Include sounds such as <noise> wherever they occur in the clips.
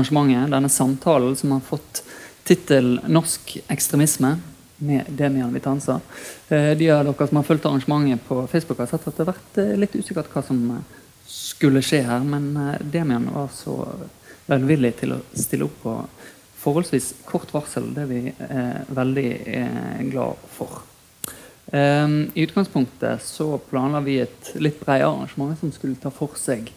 arrangementet, denne samtalen som har fått tittel 'Norsk ekstremisme' med Demian Vitanza. Eh, de av dere som har fulgt arrangementet på Facebook, har sett at det har vært eh, litt usikkert hva som eh, skulle skje her, men Demian var så velvillig til å stille opp på forholdsvis kort varsel. Det er vi veldig glad for. I utgangspunktet så planla vi et litt bredere arrangement som skulle ta for seg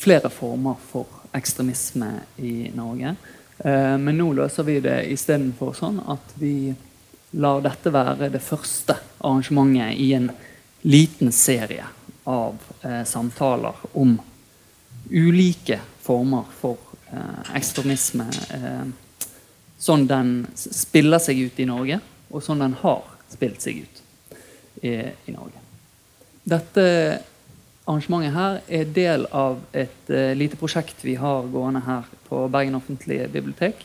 flere former for ekstremisme i Norge. Men nå løser vi det istedenfor sånn at vi lar dette være det første arrangementet i en liten serie av eh, samtaler om ulike former for eh, ekstremisme. Eh, sånn den spiller seg ut i Norge, og sånn den har spilt seg ut i Norge. Dette arrangementet her er del av et uh, lite prosjekt vi har gående her på Bergen offentlige bibliotek,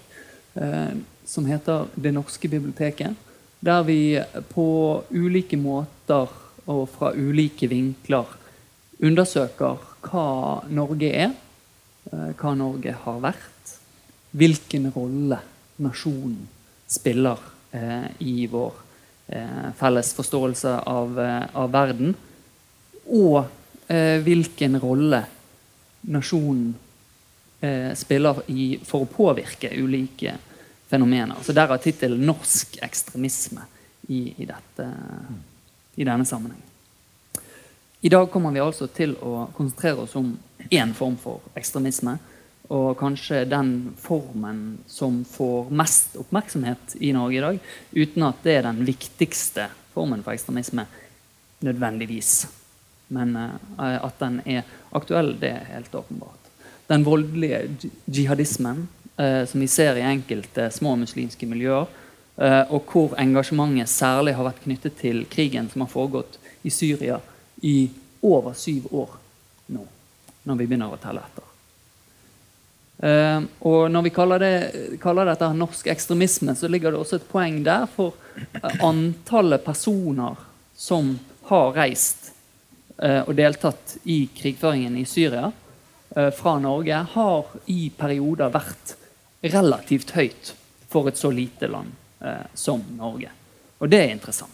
uh, som heter Det norske biblioteket der vi på ulike måter og fra ulike vinkler undersøker hva Norge er, eh, hva Norge har vært, hvilken rolle nasjonen spiller i vår felles forståelse av, av verden, og eh, hvilken rolle nasjonen eh, spiller i, for å påvirke ulike fenomener. Så Derav tittelen 'Norsk ekstremisme' i, i, dette, i denne sammenhengen. I dag kommer vi altså til å konsentrere oss om én form for ekstremisme. Og kanskje den formen som får mest oppmerksomhet i Norge i dag. Uten at det er den viktigste formen for ekstremisme nødvendigvis. Men uh, at den er aktuell, det er helt åpenbart. Den voldelige jihadismen eh, som vi ser i enkelte små muslimske miljøer. Eh, og hvor engasjementet særlig har vært knyttet til krigen som har foregått i Syria i over syv år nå, når vi begynner å telle etter. Uh, og når vi kaller, det, kaller, dette norsk ekstremisme, så ligger det også et poeng der for antallet personer som har reist og deltatt i krigføringen i Syria fra Norge, har i perioder vært relativt høyt for et så lite land eh, som Norge. Og det er interessant.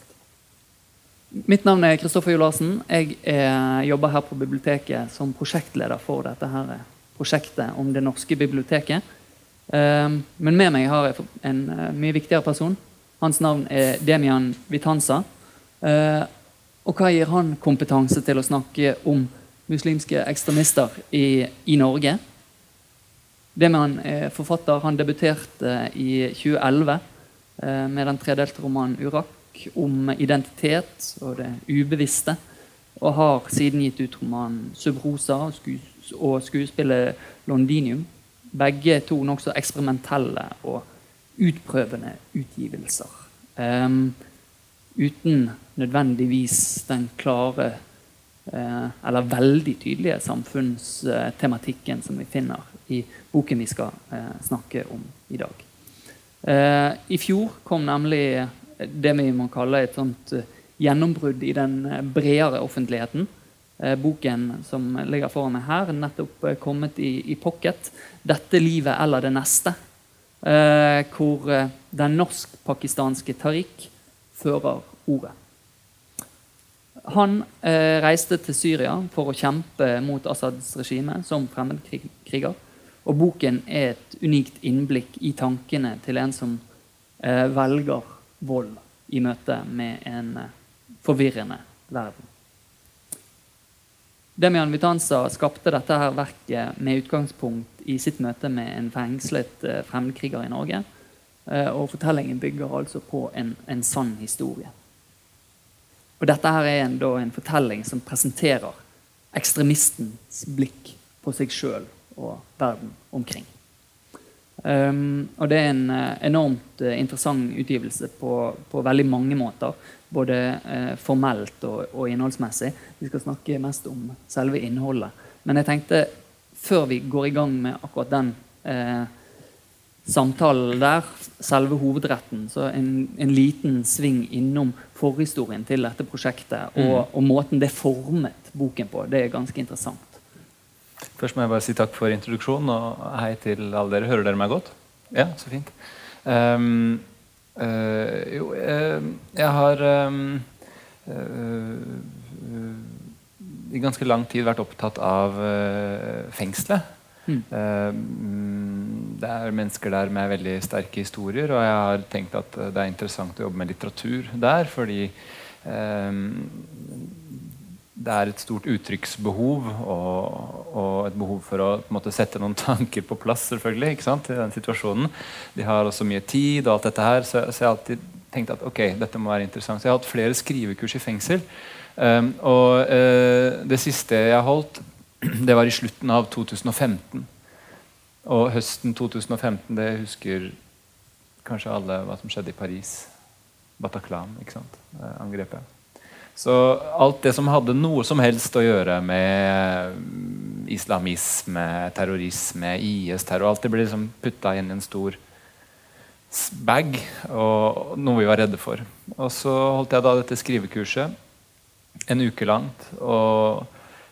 Mitt navn er Kristoffer Jolarsen. Jeg er, jobber her på biblioteket som prosjektleder for dette her prosjektet om det norske biblioteket. Eh, men med meg har jeg en mye viktigere person. Hans navn er Demian Vitanza. Eh, og hva gir han kompetanse til å snakke om muslimske ekstremister i, i Norge? Deman er forfatter. Han debuterte i 2011 eh, med den tredelte romanen 'Urak' om identitet og det ubevisste. Og har siden gitt ut romanen 'Subrosa' og skuespillet 'Londinium'. Begge to nokså eksperimentelle og utprøvende utgivelser. Um, uten nødvendigvis den klare uh, eller veldig tydelige samfunnstematikken som vi finner i boken vi skal eh, snakke om i dag. Eh, I fjor kom nemlig det vi må kalle et sånt eh, gjennombrudd i den eh, bredere offentligheten. Eh, boken som ligger foran meg her, nettopp eh, kommet i, i, pocket. 'Dette livet eller det neste'. hvor den norsk-pakistanske Tariq fører ordet. Han eh, reiste til Syria for å kjempe mot Assads regime som fremmedkriger. Og boken er et unikt innblikk i tankene til en som eh, velger vold i møte med en eh, forvirrende verden. Demian Vitanza skapte dette her verket med utgangspunkt i sitt møte med en fengslet eh, fremmedkriger i Norge. Eh, og fortellingen bygger altså på en, en sann historie. Og dette her er en, da, en fortelling som presenterer ekstremistens blikk på seg sjøl og verden omkring. Um, og det er en uh, enormt uh, interessant utgivelse på, på, veldig mange måter. Både uh, formelt og, og, innholdsmessig. Vi skal snakke mest om selve innholdet. Men jeg tenkte, før vi går i gang med akkurat den samtalen der, selve hovedretten, så en, en, liten sving innom forhistorien til dette prosjektet og, mm. og måten det formet boken på. Det er ganske interessant. Først må jeg bare si takk for introduksjonen, og hei til alle dere. Hører dere meg godt? Ja, så fint. Um, uh, jo, uh, jeg har um, uh, i ganske lang tid vært opptatt av fengselet. Mm. det er mennesker der med veldig sterke historier, og jeg har tenkt at det er interessant å jobbe med litteratur der, fordi um, det er et stort uttrykksbehov og, og, et behov for å måte, sette noen <laughs> tanker på plass selvfølgelig, ikke sant, i den situasjonen. De har også mye tid, og alt dette her, så, så jeg har alltid tenkt at ok, dette må være interessant. Så jeg har hatt flere skrivekurs i fengsel. Um, og uh, det siste jeg holdt, <clears throat> det var i slutten av 2015. Og høsten 2015, det husker kanskje alle hva som skjedde i Paris. Bataclan, ikke sant? Uh, angrepet. Så alt det som hadde noe som helst å gjøre med islamisme, terrorisme, IS-terror Alt det ble liksom putta inn i en stor bag og noe vi var redde for. Og så holdt jeg da dette skrivekurset en uke langt. Og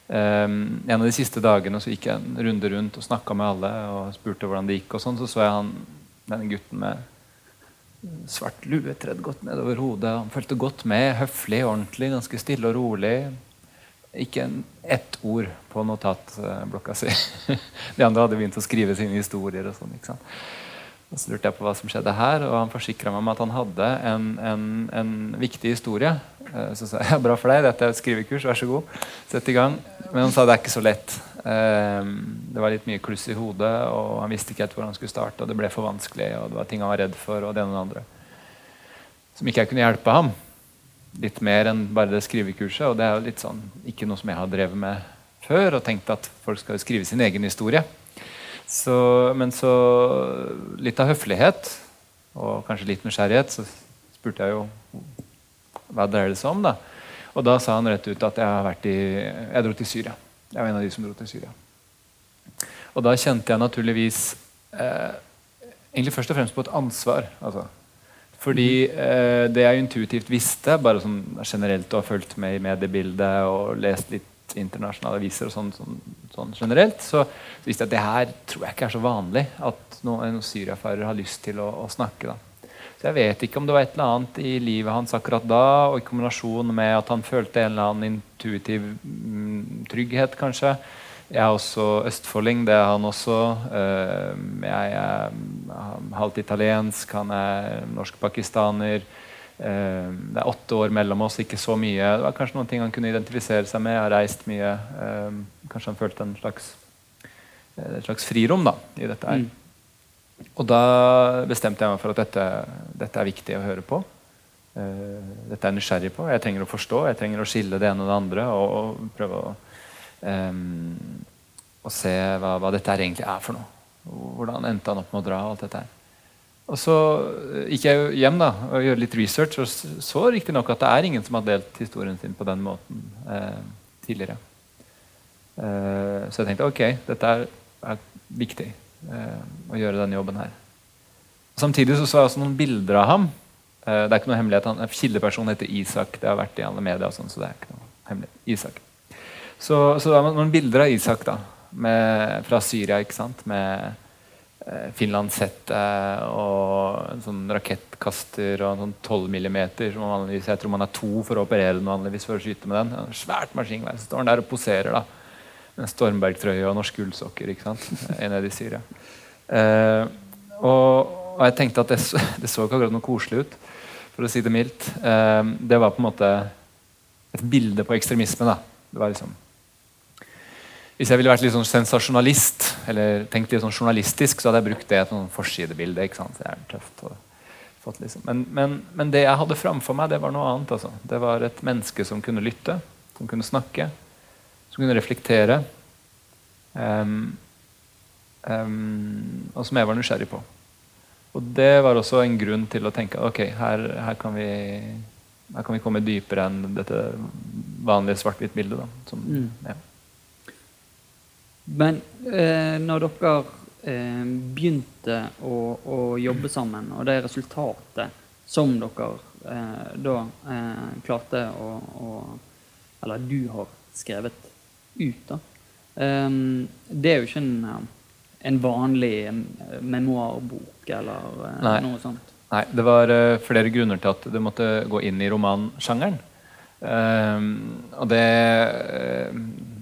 um, en av de siste dagene så gikk jeg en runde rundt og snakka med alle og spurte hvordan det gikk. og sånn, Så så jeg han, denne gutten med svart lue tredd godt nedover hodet. Han fulgte godt med, høflig, ordentlig, ganske stille og rolig. Ikke en, ett ord på notatblokka si. <laughs> De andre hadde begynt å skrive sine historier. og sånn, ikke sant? Og så lurte jeg på hva som skjedde her, og han forsikra meg om at han hadde en, en, en viktig historie. Eh, så sa jeg <laughs> bra for deg, dette er et skrivekurs, vær så god. Sett i gang. Men han sa det er ikke så lett. Eh, det var litt mye kluss i hodet, og han visste ikke helt hvor han skulle starte. og Det ble for vanskelig, og det var ting han var redd for, og det ene og det andre. Som ikke jeg kunne hjelpe ham. Litt mer enn bare det skrivekurset. Og det er jo litt sånn, ikke noe som jeg har drevet med før, og tenkt at folk skal skrive sin egen historie. Så, men så litt av høflighet og kanskje litt nysgjerrighet, så spurte jeg jo hva dreier det seg om. da? Og da sa han rett ut at jeg, i, jeg dro til Syria. Jeg var en av de som dro til Syria. Og da kjente jeg naturligvis eh, egentlig først og fremst på et ansvar. Altså. Fordi eh, det jeg intuitivt visste, bare sånn generelt og har fulgt med i mediebildet og lest litt internasjonale aviser og sånn, sånn, sånn generelt, så, så visste jeg at det her tror jeg ikke er så vanlig at noen, syriafarer har lyst til å, å, snakke. da. Så Jeg vet ikke om det var et eller annet i livet hans akkurat da, og i kombinasjon med at han følte en eller annen intuitiv mm, trygghet, kanskje. Jeg er også østfolding, det er han også. Jeg er halvt italiensk, han er norsk-pakistaner. Eh, det er åtte år mellom oss, ikke så mye. Det var kanskje noen ting han kunne identifisere seg med. Jeg har reist mye. Eh, kanskje han følte en slags, eh, et slags frirom da, i dette her. Mm. Og da bestemte jeg meg for at dette, dette er viktig å høre på. dette er jeg nysgjerrig på. Jeg trenger å forstå. Jeg trenger å skille det ene og det andre. Og, og prøve å, um, å se hva, hva, dette egentlig er for noe. Hvordan endte han opp med å dra? alt dette her. Og Så gikk jeg hjem da, og gjorde litt research og så riktignok at det er ingen som har delt historien sin på den måten eh, tidligere. Eh, så jeg tenkte ok, dette er, er viktig eh, å gjøre denne jobben her. Samtidig så, så jeg også noen bilder av ham. Eh, det er ikke noe hemmelighet, han, Kildepersonen heter Isak. Det har vært i alle medier, sånn, så det er ikke noe hemmelighet. Isak. Så, så det er noen bilder av Isak da, med, fra Syria. ikke sant? Med Eh, finlandshette og en sånn rakettkaster og en sånn 12 millimeter. Som vanligvis, jeg tror man er to for å operere den vanligvis for å skyte med den. En svært maskingevær. Så står han der og poserer da. med en Stormberg-trøye og norske ullsokker. ikke sant? <laughs> Nede i Syria. Eh, og, og, jeg tenkte at det, <laughs> det, så ikke akkurat noe koselig ut, for å si det mildt. Eh, det var på en måte et bilde på ekstremisme. da. Det var liksom hvis jeg ville vært litt sånn sensasjonalist, eller tenkt litt sånn journalistisk, så hadde jeg brukt det som forsidebilde. ikke sant? Det er tøft. Fått, liksom. men, men, men, det jeg hadde framfor meg, det var noe annet. Altså. Det var et menneske som kunne lytte, som kunne snakke, som kunne reflektere. Um, um, og som jeg var nysgjerrig på. Og det var også en grunn til å tenke ok, her, her, kan, vi, her kan vi komme dypere enn dette vanlige svart-hvitt-bildet. som Mm. Ja. Men eh, når dere eh, begynte å, å, jobbe sammen, og det resultatet som dere eh, da eh, klarte å, å, Eller du har skrevet ut, da. Um, det er jo ikke en, eh, en vanlig eh, memoarbok eller Nei. noe sånt. Nei, det var flere grunner til at det måtte gå inn i romansjangeren. Um, og det uh,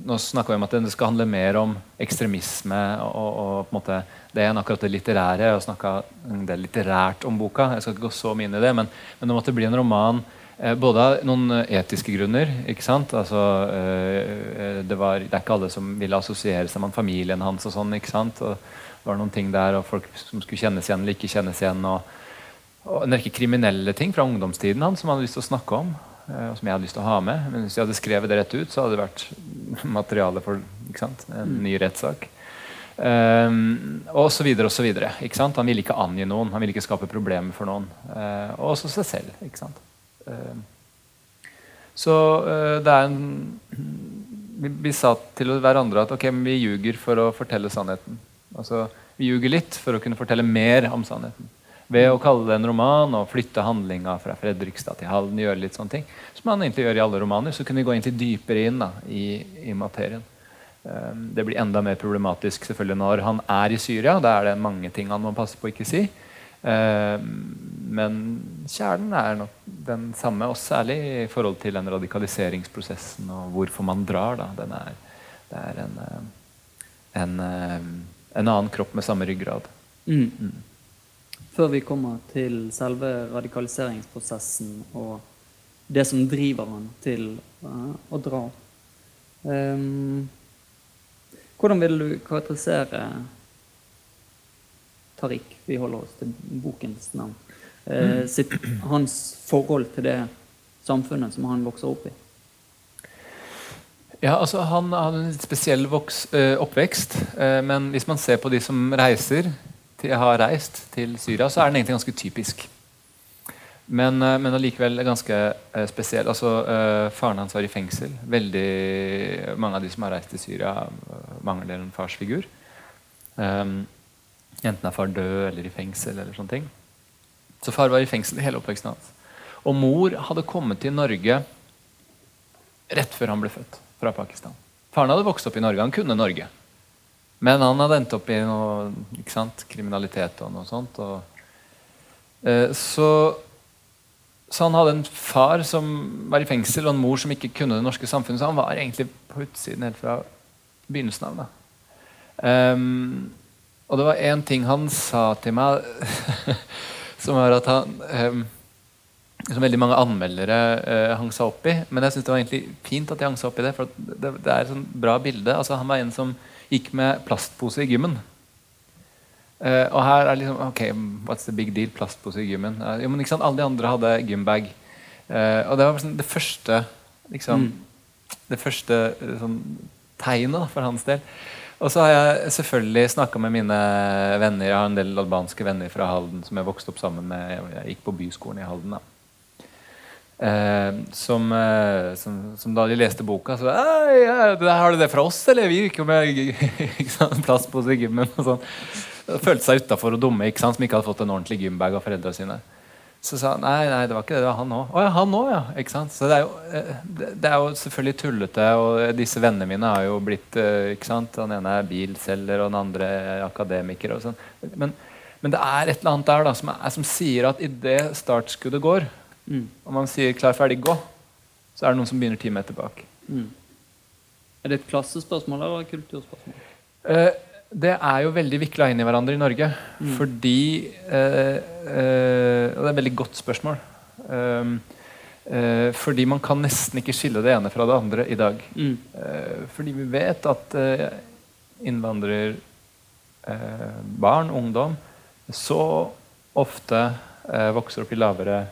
Nå snakker vi om at det skal handle mer om ekstremisme og, og, på en måte det enn akkurat det litterære. Jeg har snakka en litterært om boka. Jeg skal ikke gå så mye inn i det, men, men det måtte bli en roman Eh, både av noen etiske grunner. ikke sant? Altså, eh, det, var, det, er ikke alle som ville assosiere seg med familien hans. og sånn, ikke sant? Og det var noen ting der, og folk som skulle kjennes igjen eller ikke kjennes igjen. Og, og en rekke kriminelle ting fra ungdomstiden hans som han hadde lyst til å snakke om. Eh, og som jeg hadde lyst til å ha med. Men hvis jeg hadde skrevet det rett ut, så hadde det vært <laughs> materiale for en mm. ny rettssak. Um, og så videre og så videre. Han ville ikke angi noen, han ville ikke skape problemer for noen. Uh, og også seg selv. ikke sant? Uh, så uh, det er en <clears throat> vi, vi, sa til hverandre at ok, vi ljuger for å fortelle sannheten. Altså, Vi ljuger litt for å kunne fortelle mer om sannheten. Ved å kalle det en roman og flytte handlinga fra Fredrikstad til Halden. gjøre litt sånne ting, Som man egentlig gjør i alle romaner. Så kunne vi gå inn til dypere inn da, i, i materien. Um, det blir enda mer problematisk selvfølgelig når han er i Syria. Da er det mange ting han må passe på å ikke si. Uh, men kjernen er nok den samme, og særlig i forhold til den radikaliseringsprosessen og hvorfor man drar. Da. Er, det er en, eh, en, en, annen kropp med samme ryggrad. Mm. Mm. Før vi kommer til selve radikaliseringsprosessen og det som driver han til uh, å dra um, Hvordan vil du karakterisere Tariq? Vi holder oss til bokens navn eh, sitt, hans forhold til det samfunnet som han vokser opp i? Ja, altså Han hadde en litt spesiell voks, øh, oppvekst. Men hvis man ser på de som reiser til, har reist til Syria, så er den egentlig ganske typisk. Men, øh, men allikevel ganske spesiell. Altså, faren hans var i fengsel. Veldig Mange av de som har reist til Syria, mangler en farsfigur. Um, enten er far død eller i fengsel. eller sånne ting. Så far var i fengsel hele oppveksten hans. Og mor hadde kommet til Norge rett før han ble født fra Pakistan. Faren hadde vokst opp i Norge. Han kunne Norge. Men han hadde endt opp i noe ikke sant, kriminalitet og noe sånt. Og, eh, så, så, han hadde en far som var i fengsel, og en mor som ikke kunne det norske samfunnet. Så han var egentlig på utsiden helt fra begynnelsen av. Um, og det var én ting han sa til meg <laughs> som var at han um, som veldig mange anmeldere uh, hang seg opp i. Men jeg synes det var egentlig fint at de hang seg opp i det. For det, det er et sånn bra bilde. Altså, han var en som gikk med plastpose i gymmen. Uh, og her er liksom Ok, what's the big deal? Plastpose i gymmen. Uh, jo, men ikke sant, Alle de andre hadde gymbag. Uh, og det var sånn, det første liksom, mm. Det første sånn, tegnet for hans del. Og så har jeg selvfølgelig snakka med mine venner. Jeg har en del albanske venner fra Halden som jeg vokste opp sammen med. Jeg gikk på byskolen i Halden. da. Eh, som, eh, som, som, da de leste boka, så ja, Har du det fra oss, eller? Vi gikk jo med <laughs> plass på gymmen. og sånn. Følte seg utafor og dumme, ikke sant? som ikke hadde fått en ordentlig gymbag av foreldra sine. Så sa han nei, nei, det var ikke det, det var han òg. Å ja, han òg, ja. Ikke sant? Så det er, jo, eh, det, er jo selvfølgelig tullete, og disse vennene mine har jo blitt eh, ikke sant? Den ene er bilselger, og den andre er akademiker. og sånn. Men, men, det er et eller annet der da, som, er, som sier at idet startskuddet går, mm. og man sier 'klar, ferdig, gå', så er det noen som begynner ti meter bak. Mm. Er det et klassespørsmål eller et kulturspørsmål? Eh, det er jo veldig vikla inn i hverandre i Norge. Mm. Fordi eh, eh, Og det er et veldig godt spørsmål. Um, eh, fordi man kan nesten ikke skille det ene fra det andre i dag. Mm. Eh, fordi vi vet at eh, innvandrerbarn, ungdom, så ofte vokser opp i lavere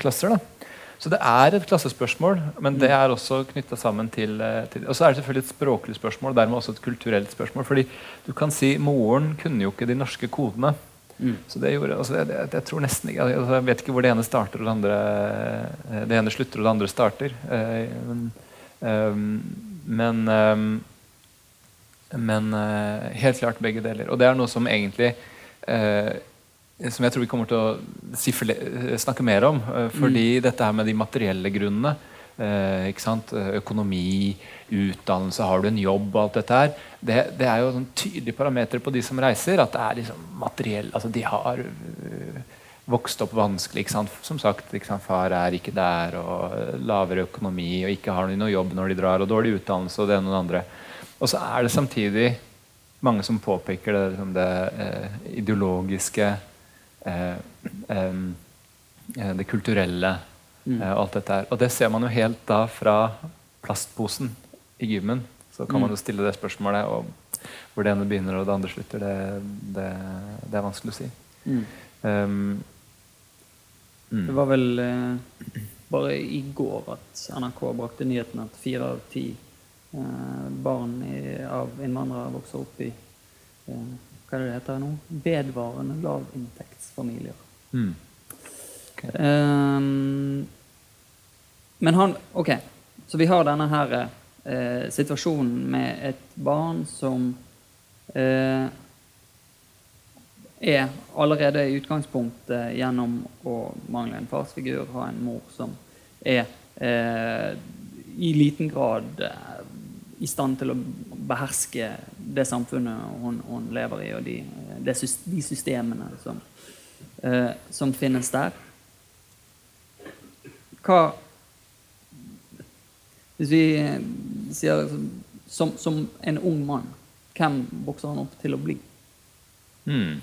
klasser. da så det er et klassespørsmål, men det er også knytta sammen til, eh, til, Og så er det selvfølgelig et språklig spørsmål, dermed også et kulturelt spørsmål. fordi du kan si moren kunne jo ikke de norske kodene. Mm. Så det gjorde, altså jeg, jeg, jeg, tror nesten ikke altså Jeg vet ikke hvor det ene starter og det andre eh, Det ene slutter og det andre starter. Eh, men, um, men, um, men helt klart begge deler. Og det er noe som egentlig som jeg tror vi kommer til å snakke mer om. Eh, fordi mm. dette her med de materielle grunnene eh, økonomi, utdannelse, har du en jobb og alt dette her. Det, det er jo sånn tydelige parametere på de som reiser. At det er liksom materiell altså De har vokst opp vanskelig. Som sagt, far er ikke der, og lavere økonomi, og ikke har noe jobb når de drar, og dårlig utdannelse og det ene og det andre. Og så er det samtidig mange som påpeker det, liksom det eh, ideologiske eh, eh, Det kulturelle mm. og alt dette her. Og det ser man jo helt da fra plastposen i gymmen. Så kan mm. man jo stille det spørsmålet, og hvor det ene begynner og det andre slutter, det, det, det er vanskelig å si. Mm. Um, det var vel eh, bare i går at NRK brakte nyheten at fire av ti eh, barn i, av innvandrere vokser opp i eh, hva er det det heter nå? Vedvarende lavinntektsfamilier. Mm. Okay. Um, men han Ok, så vi har denne her eh, situasjonen med et barn som eh, er allerede i utgangspunktet gjennom å mangle en farsfigur, ha en mor som er eh, i liten grad eh, i stand til å beherske det samfunnet hun, hun lever i, og de, de, de systemene som, eh, som, finnes der. Hva Hvis vi sier som, som en ung mann, hvem vokser han opp til å bli? Mm.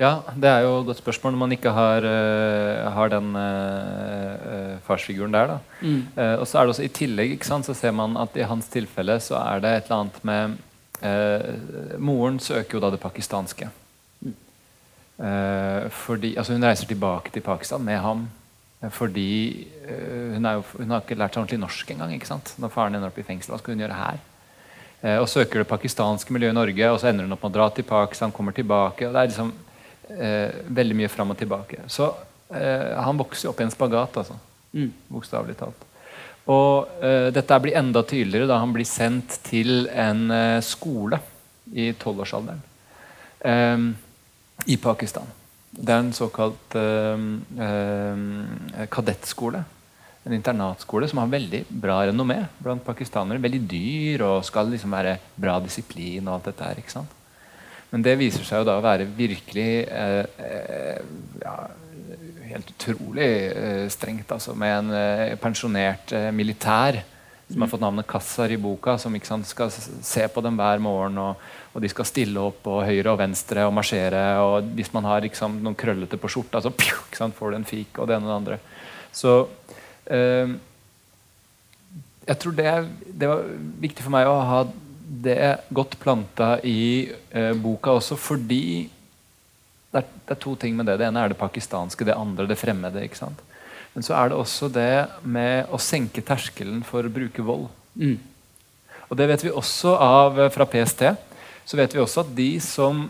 Ja, det er jo et godt spørsmål når man ikke har, uh, har den uh, farsfiguren der. Mm. Uh, og så er det også I tillegg sant, så ser man at i hans tilfelle så er det et eller annet med Moren søker jo da det pakistanske. Mm. fordi, altså Hun reiser tilbake til Pakistan med ham fordi hun, jo, hun, har ikke lært seg ordentlig norsk engang. ikke sant? Når faren ender opp i fengsel, hva skal hun gjøre her? og søker det pakistanske miljøet i Norge, og så ender hun opp med å dra til Pakistan, kommer tilbake. og det er liksom eh, veldig mye fram og tilbake. Så eh, han vokser jo opp i en spagat, altså. Mm. Bokstavelig talt. Og eh, dette blir enda tydeligere da han blir sendt til en eh, skole i tolvårsalderen eh, i Pakistan. Det er en såkalt eh, kadettskole. En internatskole som har veldig bra renommé blant pakistanere. Veldig dyr og skal liksom være bra disiplin og alt dette her. ikke sant? Men det viser seg jo da å være virkelig eh, eh, ja, helt utrolig eh, strengt. Altså, med en eh, pensjonert eh, militær som har fått navnet Kassar i boka, som sant, skal se på dem hver morgen. Og, og, de skal stille opp og høyre og venstre og marsjere. Og hvis man har liksom, noen krøllete på skjorta, så pju, sant, får du en fik og det ene og det andre. Så eh, jeg tror det, det var viktig for meg å ha det godt planta i eh, boka også fordi det er, det er, to ting med det. Det ene er det pakistanske, det andre det fremmede. ikke sant? Men så er det også det med å senke terskelen for å bruke vold. Mm. Og det vet vi også av, eh, fra PST. Så vet vi også at de som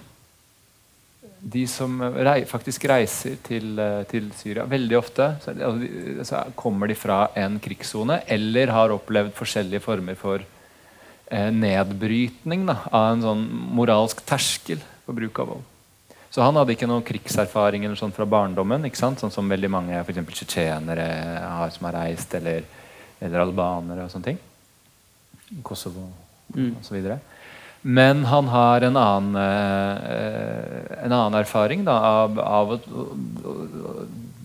de som rei, faktisk reiser til, eh, til, Syria Veldig ofte så, så kommer de fra en krigssone eller har opplevd forskjellige former for eh, nedbrytning da, av en sånn moralsk terskel for bruk av vold. Så han hadde ikke noen krigserfaring eller sånn fra barndommen, ikke sant? sånn som veldig mange for tsjetsjenere har som har reist, eller, eller albanere og sånne ting. Kosovo mm. osv. Men han har en annen, eh, en annen erfaring da, av, av å, å,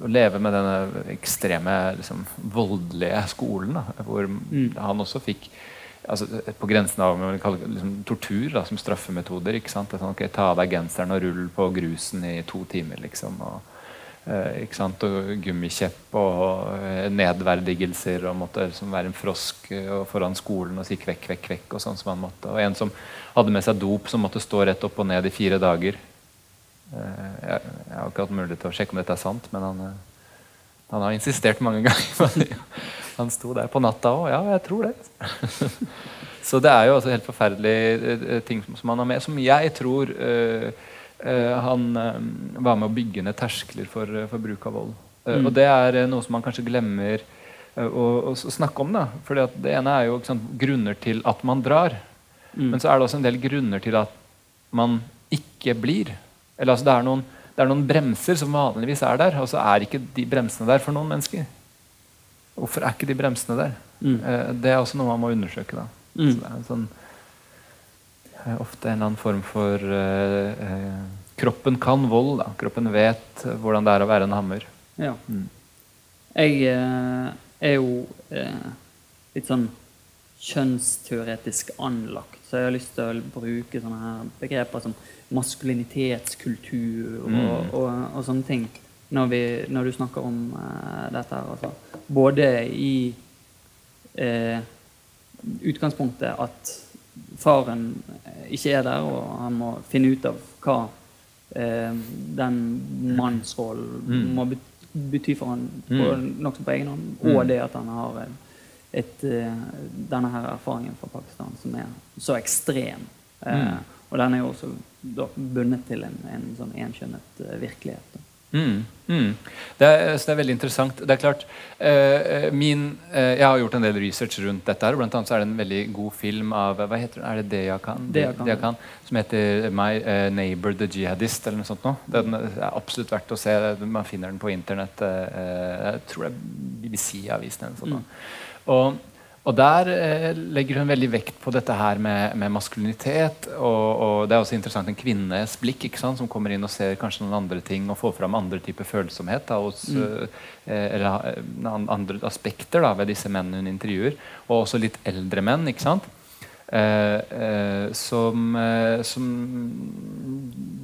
å, leve med denne ekstreme liksom, voldelige skolen. Da, hvor mm. han også fikk altså, på grensen av liksom, tortur da, som straffemetoder. ikke sant? Sånn, okay, ta av deg genseren og rull på grusen i to timer. liksom, og, ikke sant? og Gummikjepp og eh, nedverdigelser og måtte liksom, være en frosk eh, foran skolen og si kvekk, kvekk, kvekk. Og sånn som han måtte. Og en som hadde med seg dop, som måtte stå rett opp og ned i fire dager. Eh, jeg, har ikke hatt mulighet til å sjekke om dette er sant, men han, eh, han har insistert mange <laughs> ganger. Han sto der på natta òg. Ja, jeg tror det. <laughs> så det er jo altså helt forferdelige eh, ting som han har med, som jeg tror han uh, var med å bygge ned terskler for, for bruk av vold. Mm. Og det er noe som man kanskje glemmer å, å, snakke om. da. For det ene er jo sant, grunner til at man drar. Mm. Men så er det også en del grunner til at man ikke blir. Eller altså, det er noen det er noen bremser som vanligvis er der, og så er ikke de bremsene der for noen mennesker. Hvorfor er ikke de bremsene der? Mm. Eh, det er også noe man må undersøke. da. Mm. Så det er en sånn, eh, ofte en eller annen form for eh, eh, Kroppen kan vold. da. Kroppen vet hvordan det er å være en hammer. Ja. Mm. Jeg eh, er jo eh, litt sånn kjønnsteoretisk anlagt, så jeg har lyst til å bruke sånne her begreper som maskulinitetskultur og, Mm. og, og sånne ting når, vi, når du snakker om eh, dette. Altså. Både i eh, utgangspunktet at faren eh, ikke er der, og han må finne ut av hva eh, den mannsrollen Mm. må bety for han Mm. på, nokså på egen hånd, Mm. og det at han har et, et, eh, denne her erfaringen fra Pakistan som er så ekstrem. Eh, Mm. Og den er jo også da, bundet til en, en sånn enkjønnet eh, virkelighet. Mm, mm. Det, er, så det er veldig interessant. Det er klart, eh, min, eh, Jeg har gjort en del research rundt dette. her, Blant annet så er det en veldig god film av hva heter den? Er det Deyakan? Deyakan. Deya Khan. Deya Khan, som heter My eh, Neighbor the Jihadist. eller noe sånt noe. Den er absolutt verdt å se. Man finner den på internett. eh, jeg tror det er BBC-avisen eller noe sånt. nå. Og, og der eh, legger hun veldig vekt på dette her med, med maskulinitet. Og, og det er også interessant en kvinnes blikk ikke sant, som kommer inn og ser kanskje noen andre ting og får fram andre typer følsomhet da, hos, eh, eller eh, andre aspekter da, ved disse mennene hun intervjuer. Og også litt eldre menn. ikke sant? Eh, eh, som, eh, som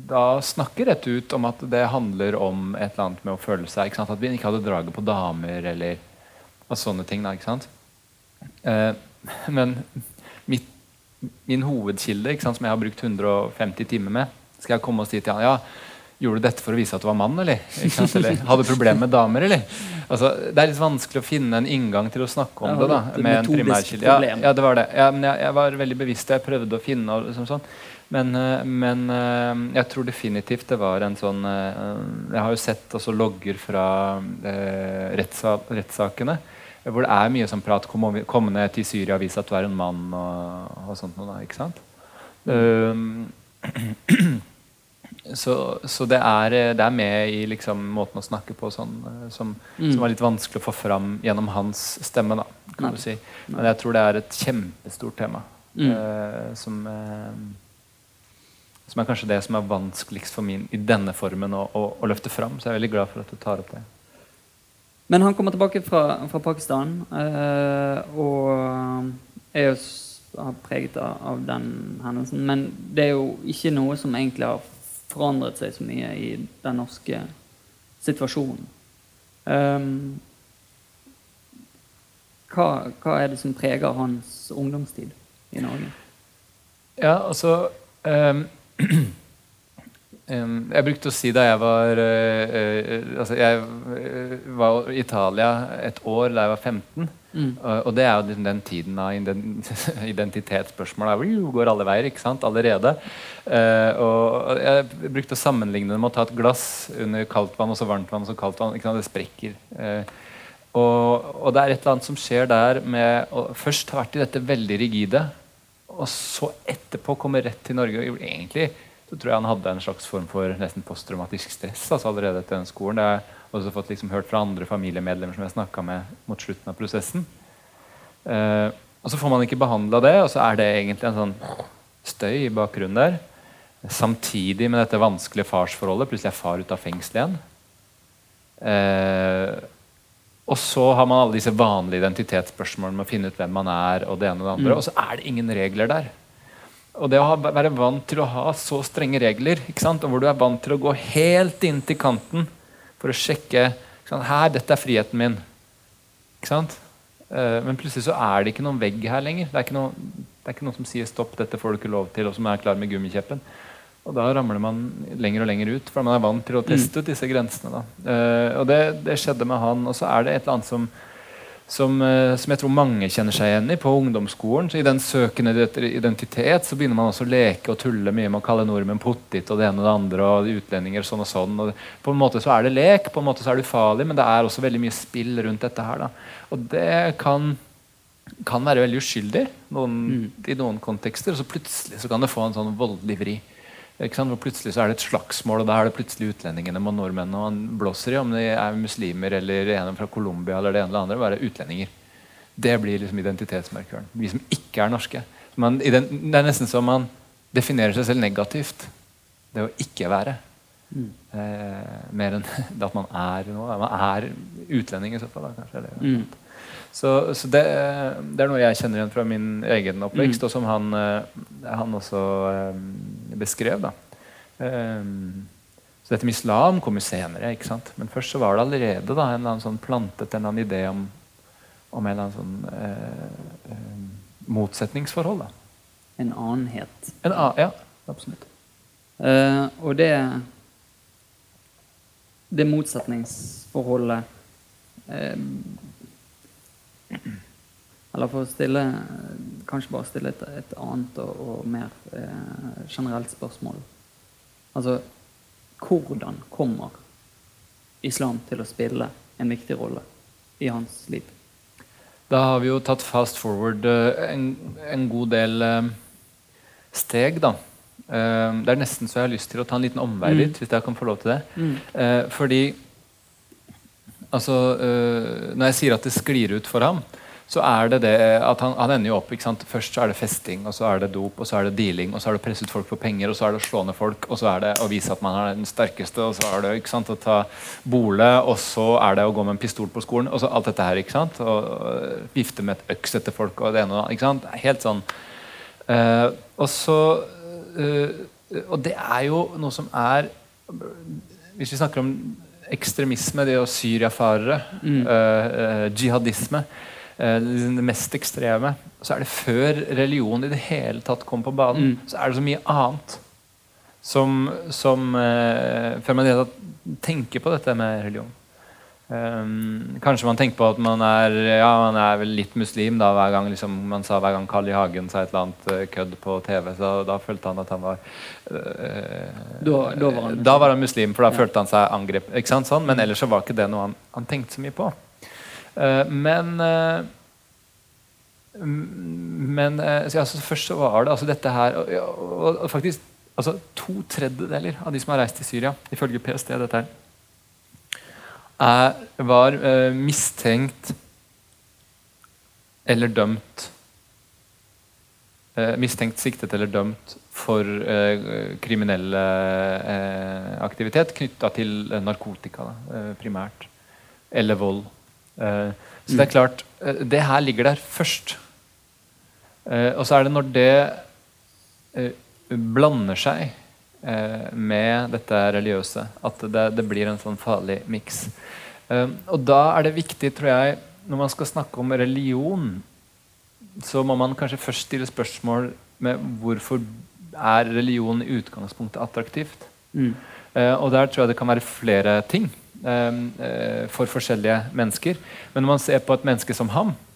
da snakker rett ut om at det handler om et eller annet med å føle seg ikke sant? At vi ikke hadde draget på damer eller sånne ting. da, ikke sant? Eh, men mitt, min hovedkilde, sant, som jeg har brukt 150 timer med, skal jeg komme og si til han ja, Gjorde du dette for å vise at du var mann, eller? Eller hadde du problemer med damer, eller? Altså, det er litt vanskelig å finne en inngang til å snakke om Ja, det. da, med en primærkilde. Ja, ja, det var det. Ja, men jeg, jeg var veldig bevisst. Jeg prøvde å finne liksom sånn. Men, eh, men eh, jeg tror definitivt det var en sånn Jeg har jo sett altså, logger fra eh, rettssa- rettssakene. Hvor det er mye sånn prat Kom, over- kom ned til Syria og vis at du er en mann. Og, og sånt noe da, ikke sant? Um, <clears throat> så, så det, er, eh, det er med i liksom, måten å snakke på sånn, eh, som, Mm. som var litt vanskelig å få fram gjennom hans stemme. Da, kan Nei. du si. Men jeg tror det er et kjempestort tema. Mm. Uh, som, uh, som er kanskje det som er vanskeligst for min i denne formen å, å, å løfte fram. Så jeg er veldig glad for at du tar opp det. Men han kommer tilbake fra, fra Pakistan eh, og er jo preget av, av den hendelsen. Men det er jo ikke noe som egentlig har forandret seg så mye i den norske situasjonen. Um, hva, hva er det som preger hans ungdomstid i Norge? Ja, altså em, <clears throat> Jeg brukte å si da jeg var eh, eh, Altså, jeg eh, var i Italia et år da jeg var 15. Mm. Og, det er jo liksom den tiden av ident <laughs> identitetsspørsmål der går alle veier ikke sant, allerede. Og jeg brukte å sammenligne det med å ta et glass under kaldt vann og så varmt vann og så kaldt vann. Ikke sant? Det sprekker. Og, og det er et eller annet som skjer der med å først ha vært i dette veldig rigide, og så etterpå komme rett til Norge. og Egentlig så tror jeg han hadde en slags form for nesten posttraumatisk stress altså allerede etter den skolen. Det har jeg også fått liksom hørt fra andre familiemedlemmer som jeg snakka med mot slutten av prosessen. Eh, og så får man ikke behandla det, og så er det egentlig en sånn støy i bakgrunnen der. Samtidig med dette vanskelige farsforholdet. Plutselig er far ute av fengsel igjen. Eh, og så har man alle disse vanlige identitetsspørsmålene med å finne ut hvem man er. Og det ene og det andre, og så er det ingen regler der. Og det å ha, være vant til å ha så strenge regler, ikke sant? og hvor du er vant til å gå helt inn til kanten for å sjekke her, dette er friheten min. Ikke sant? Eh, men plutselig så er det ikke noen vegg her lenger. Det er ikke noe, det er ikke noe som sier 'stopp, dette får du ikke lov til', og som er klar med gummikjeppen. Og da ramler man lenger og lenger ut, for man er vant til å teste ut disse grensene. Da. Eh, og det, det skjedde med han. Og så er det et eller annet som, som, eh, som jeg tror mange kjenner seg igjen i på ungdomsskolen. Så I den søkende identitet så begynner man også å leke og tulle mye med å kalle nordmenn pottit og det ene og det andre og utlendinger sånn og sånn. Og på en måte så er det lek, på en måte så er det ufarlig, men det er også veldig mye spill rundt dette her. Da. Og det kan kan være veldig uskyldig noen, i noen kontekster, og så plutselig så kan det få en sånn voldelig vri. Og plutselig så er det et slagsmål, og da er det plutselig utlendingene mot nordmennene. Og han blåser i om de er muslimer eller en fra Colombia eller det ene eller andre. Bare utlendinger. Det blir liksom identitetsmarkøren. Vi som ikke er norske. Man, det er nesten som man definerer seg selv negativt. Det å ikke være. Mm. Eh, mer enn <laughs> at man er noe. Man er utlending i så fall. Da, kanskje, eller, mm. Så, så det, det, er noe jeg kjenner igjen fra min egen oppvekst, mm. og som han, eh, han også um, beskrev. Um, så dette med islam kom jo senere, men først så var det allerede da, en sånn plantet en eller annen idé om, om en sånn uh, uh, motsetningsforhold. da. En annenhet. En ja, absolutt. Uh, og det det motsetningsforholdet eller for å stille Kanskje bare stille et, et annet og, og mer eh, generelt spørsmål. Altså Hvordan kommer islam til å spille en viktig rolle i hans liv? Da har vi jo tatt fast forward uh, en, en, god del uh, steg, da. Uh, det er nesten så jeg har lyst til å ta en liten omvei mm. litt, hvis jeg kan få lov til det. Mm. fordi altså, Når jeg sier at det sklir ut for ham, så er det det at han, han ender jo opp ikke sant? Først så er det festing, og så er det dop, og så er det dealing, og så er det å presse ut folk for penger, og så er det å slå ned folk, og så er det å vise at man er den sterkeste, og så er det ikke sant, å ta bole, og så er det å gå med en pistol på skolen, og så alt dette her. ikke sant? Og, og vifte med et øks etter folk og det ene og det ikke sant? Helt sånn. Uh, og så uh, Og det er jo noe som er Hvis vi snakker om ekstremisme, det å syriafarere, mm. eh, jihadisme Eh, det mest ekstreme, så er det før religion i det hele tatt kom på banen, mm. så er det så mye annet som, som eh, Før man tenker på dette med religion. Um, kanskje man tenker på at man er ja, man er vel litt muslim da, hver gang liksom, man sa hver gang Carl I. Hagen sa et eller annet uh, kødd på TV. Så da følte han at han var uh, da, da, var han da, var han muslim, for da ja. følte han seg angrepet. Sånn? Men ellers så var ikke det noe han, han tenkte så mye på. Uh, men uh, men eh, så, altså, først så var det altså dette her og, og, og faktisk altså, To tredjedeler av de som har reist til Syria, ifølge PST, dette her, er, var uh, mistenkt eller dømt uh, Mistenkt, siktet eller dømt for uh, kriminell aktivitet knytta til narkotika, da, primært. Eller vold. Eh, så det er klart, eh, det her ligger der først. Eh, og så er det når det blander seg med dette religiøse, at det, det blir en sånn farlig miks. og da er det viktig, tror jeg, når man skal snakke om religion, så må man kanskje først stille spørsmål med hvorfor er religion i utgangspunktet attraktivt. Mm. og der tror jeg det kan være flere ting. Eh, for forskjellige mennesker. Men når man ser på et menneske som ham, eh,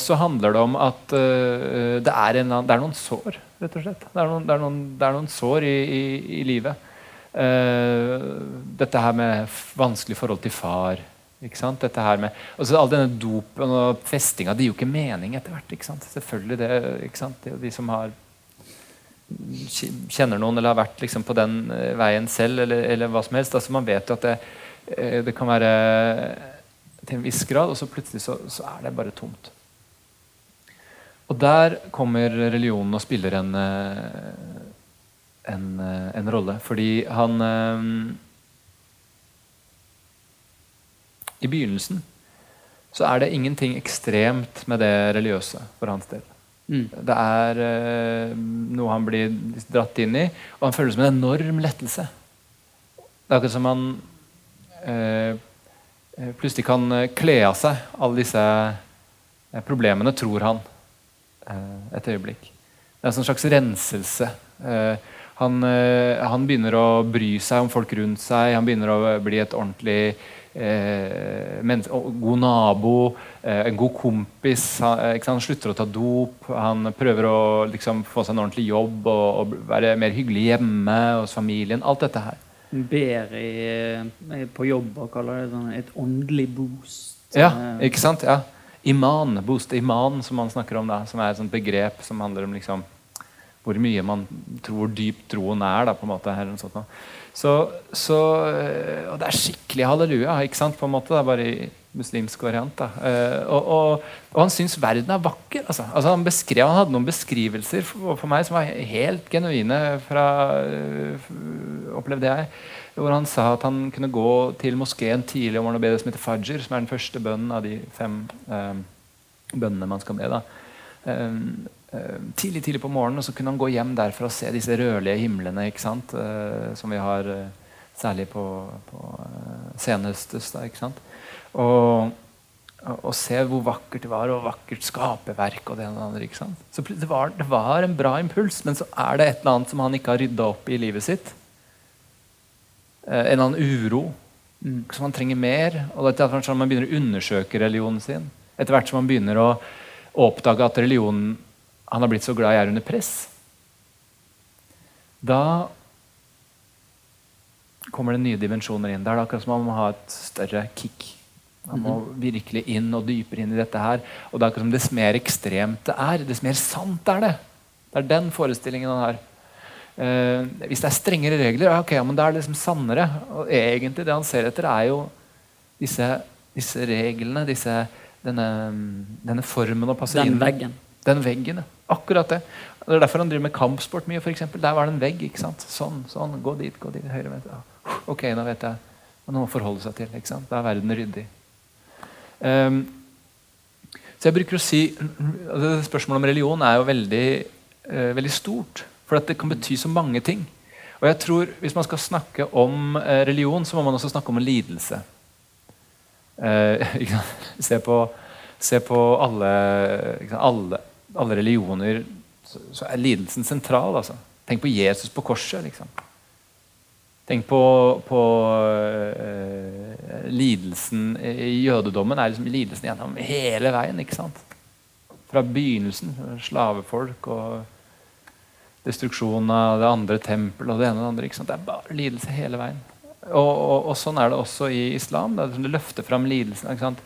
så handler det om at eh, det er, en, det, er noen sår, rett og slett. Det er noen, det er noen, det er noen sår i, i, i livet. dette her med vanskelig forhold til far. Ikke sant? Dette her med, altså All denne dopen og festinga det gir jo ikke mening etter hvert. ikke sant? Selvfølgelig det, ikke sant? De som har kjenner noen eller har vært liksom, på den veien selv, eller, eller hva som helst. altså Man vet jo at det, Eh, det kan være til en viss grad, og så plutselig så, så er det bare tomt. Og der kommer religionen og spiller en, eh, en, eh, en rolle. Fordi han I begynnelsen så er det ingenting ekstremt med det religiøse for hans del. Mm. Det er uh, noe han blir dratt inn i, og han føler det som en enorm lettelse. Det er akkurat som han Eh, eh, plutselig kan eh, kle av seg alle disse problemene, tror han et øyeblikk. Det er en slags renselse. Han, han, begynner å bry seg om folk rundt seg. Han begynner å bli et ordentlig eh, god nabo, eh, en god kompis. Han, han, slutter å ta dop. Han prøver å liksom, få seg en ordentlig jobb og, og være mer hyggelig hjemme hos familien. Alt dette her ber i, på jobb og kaller det sånn et åndelig boost. Ja, ikke sant? Ja. Iman, boost iman, som man snakker om, da, som er et sånt begrep som handler om liksom hvor mye man tror dypt troen er. da, på en måte, her, så, så, eh, og det er skikkelig halleluja, ikke sant, på en måte, det er bare i muslimsk variant. da, uh, og, og, og, han syns verden er vakker. altså, altså Han beskrev, han hadde noen beskrivelser for, for meg som var helt genuine fra uh, opplevde jeg, hvor han sa at han kunne gå til moskeen tidlig om morgenen og be det som heter fajr, som er den første bønnen av de fem uh, bønnene man skal be. da, tidlig tidlig på morgenen, og så kunne han gå hjem derfra og se disse rødlige himlene ikke sant? som vi har særlig på, på senhøstes. da, ikke sant? Og, og, se hvor vakkert det var, og vakkert skaperverk. og det og det andre, ikke sant? Så det var, det var, en bra impuls, men så er det et eller annet som han ikke har rydda opp i livet sitt. Eh, en eller annen uro mm. som han trenger mer. og etter hvert som Man begynner å undersøke religionen sin. Etter hvert som man begynner å oppdage at religionen han har blitt så glad i, er under press. Da kommer det nye dimensjoner inn. Det er akkurat som om man må ha et større kick man må virkelig inn og dypere inn i dette her. Og det er akkurat som Dess mer ekstremt det er, dess mer sant er det. Det er den forestillingen han har. Uh, hvis det er strengere regler, ja, okay, ja, men da er det liksom sannere. Og egentlig det han ser etter, er jo disse, disse reglene, disse, denne, denne, formen å passe den inn veggen. Den veggen. Akkurat det. Det er derfor han driver med kampsport mye. For eksempel. Der var det en vegg. ikke sant? Sånn, sånn, gå dit, gå dit, høyre, venstre. Ok, nå vet jeg. Og noe å forholde seg til. ikke sant? Da er verden ryddig. Um, så jeg bruker å si altså Spørsmålet om religion er jo veldig, uh, veldig stort. For det kan bety så mange ting. Og jeg tror Hvis man skal snakke om uh, religion, så må man også snakke om lidelse. <laughs> Uh, se, på, se på, alle, alle, alle religioner, så, så, er lidelsen sentral. Altså. Tenk på Jesus på korset. liksom. Tenk på, på uh, lidelsen i jødedommen. er liksom lidelsen gjennom hele veien. ikke sant? Fra begynnelsen. Slavefolk og destruksjon av det andre tempelet og det ene og det andre. ikke sant? Det er bare lidelse hele veien. Og, og, og sånn er det også i islam. Det, det løfter fram lidelsen. ikke sant?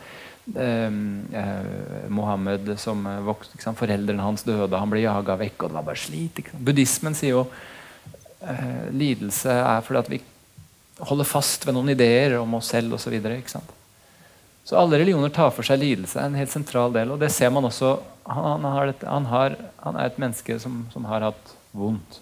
Eh, eh, Mohammed som vokste, foreldrene hans døde, han ble jaga vekk, og det var bare slit. Buddhismen sier jo eh, lidelse er fordi at vi holder fast ved noen ideer om oss selv osv. Så, så alle religioner tar for seg lidelse. en helt sentral del, og det ser man også. Han, han, et, han, har, han er et menneske som, som, har hatt vondt.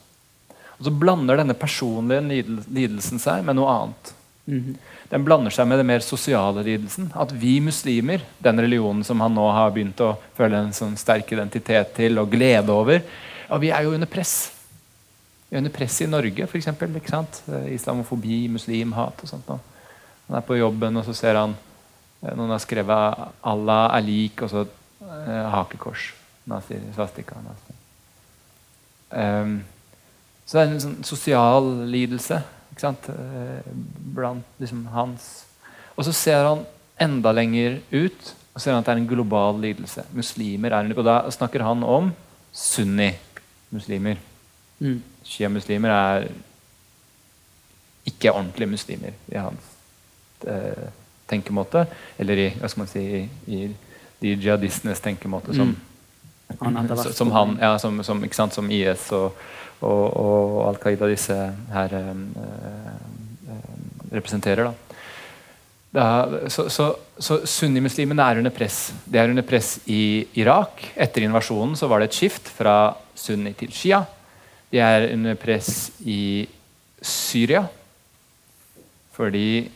Og Så blander denne personlige lidelsen seg med noe annet. Mm -hmm. Den blander seg med den mer sosiale lidelsen. At vi muslimer, den religionen som han nå har begynt å føle en sånn sterk identitet til og glede over, ja, vi er jo under press under press i Norge, f.eks. Eh, islamofobi, muslimhat og sånt. Han er på jobben, og så ser han eh, noen har skrevet 'Allah er lik', og så eh, hakekors. Nazi, svastika. Nazi. Um, så det er en sånn sosial lidelse ikke sant? Eh, blant liksom, hans Og så ser han enda lenger ut og ser han at det er en global lidelse. Muslimer er en, Og da snakker han om sunni-muslimer. Mm sjiamuslimer er ikke ordentlige muslimer i hans eh, tenkemåte. Eller i, hva skal man si, i, i de jihadistenes tenkemåte som, mm. han <laughs> som, han, ja, som, som, sant, som, IS og, og, og Al Qaida, disse her eh, eh, representerer. da. Da, så, så, så Sunnimuslimene er under press. De er under press i Irak. Etter invasjonen så var det et skift fra sunni til shia. De er under press i Syria fordi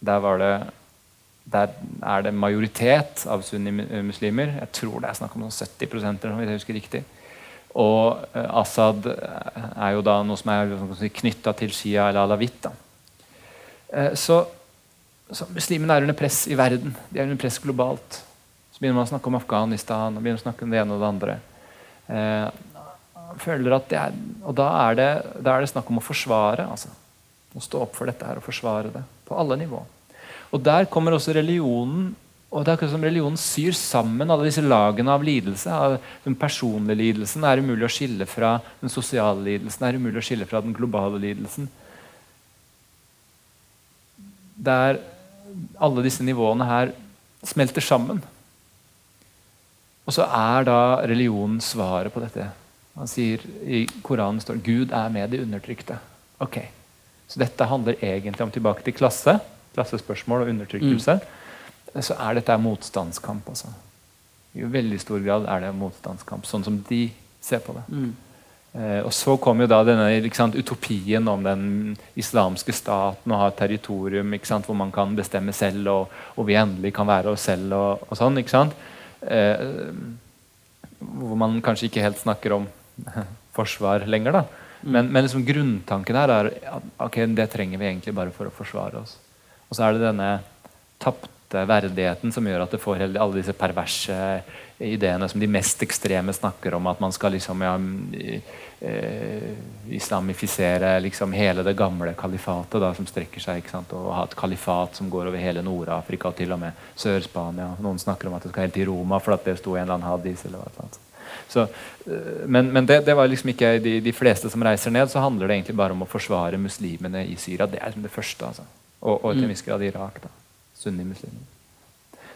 der var det der er det majoritet av sunnimuslimer. Jeg tror det er snakk om noen 70% hvis jeg husker riktig. Og uh, Assad er jo da noe som er knytta til Shia eller alawitt. Så, så muslimene er under press i verden. De er under press globalt. Så begynner man å snakke om Afghanistan og begynner å snakke om det ene og det andre. Føler at det Og da er det, da er det snakk om å forsvare. altså. Å stå opp for dette her og forsvare det på alle nivå. Og der kommer også religionen og det er akkurat som Religionen syr sammen alle disse lagene av lidelse. Av den personlige lidelsen er umulig å skille fra den sosiale lidelsen. er umulig å skille fra den globale lidelsen. Der alle disse nivåene her smelter sammen. Og så er da religionen svaret på dette Han sier I Koranen står Gud er med de undertrykte. Ok, Så dette handler egentlig om tilbake til klasse, klassespørsmål og undertrykkelse. Mm. Så er dette motstandskamp. Altså. I veldig stor grad er det motstandskamp, sånn som de ser på det. Mm. Eh, og så kom jo da denne sant, utopien om den islamske staten og ha et territorium sant, hvor man kan bestemme selv, og, og, vi endelig kan være oss selv og, og sånn. Eh, hvor man kanskje ikke helt snakker om <laughs> forsvar lenger. da. Mm. Men, men liksom grunntanken her er at okay, det trenger vi egentlig bare for å forsvare oss. Og så er det denne tapte verdigheten som gjør at det får alle disse perverse ideene som de mest ekstreme snakker om. At man skal liksom ja, eh, islamifisere liksom hele det gamle kalifatet da, som strekker seg. ikke sant, Og ha et kalifat som går over hele Nord-Afrika og til og med Sør-Spania. Noen snakker om at det skal helt til Roma for at det sto i en eller annen hadis. eller hva sånt. Så, eh, men, men det, det, var liksom ikke de, de, fleste som reiser ned, så handler det egentlig bare om å forsvare muslimene i Syria. Det er liksom det første. altså. Og, og til en mm. viss grad Irak. da. Sunni-muslimer.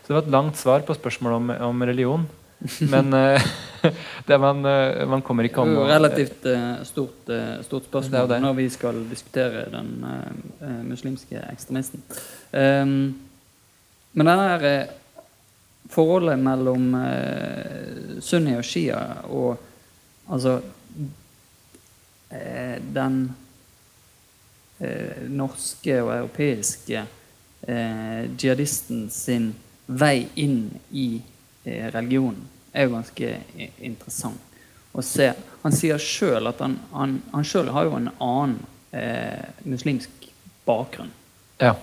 Så det var et langt svar på spørsmålet om, om religion. Men <laughs> <laughs> uh, man, uh, man, kommer ikke om Relativt uh, stort, stort, spørsmål det det. når vi skal diskutere den muslimske ekstremisten. Um, men denne her, forholdet mellom sunni og shia og altså den norske og europeiske jihadisten sin vei inn i religionen er jo ganske interessant å se. Han sier sjøl at han, han, han sjøl har jo en annen eh, muslimsk bakgrunn. Ja.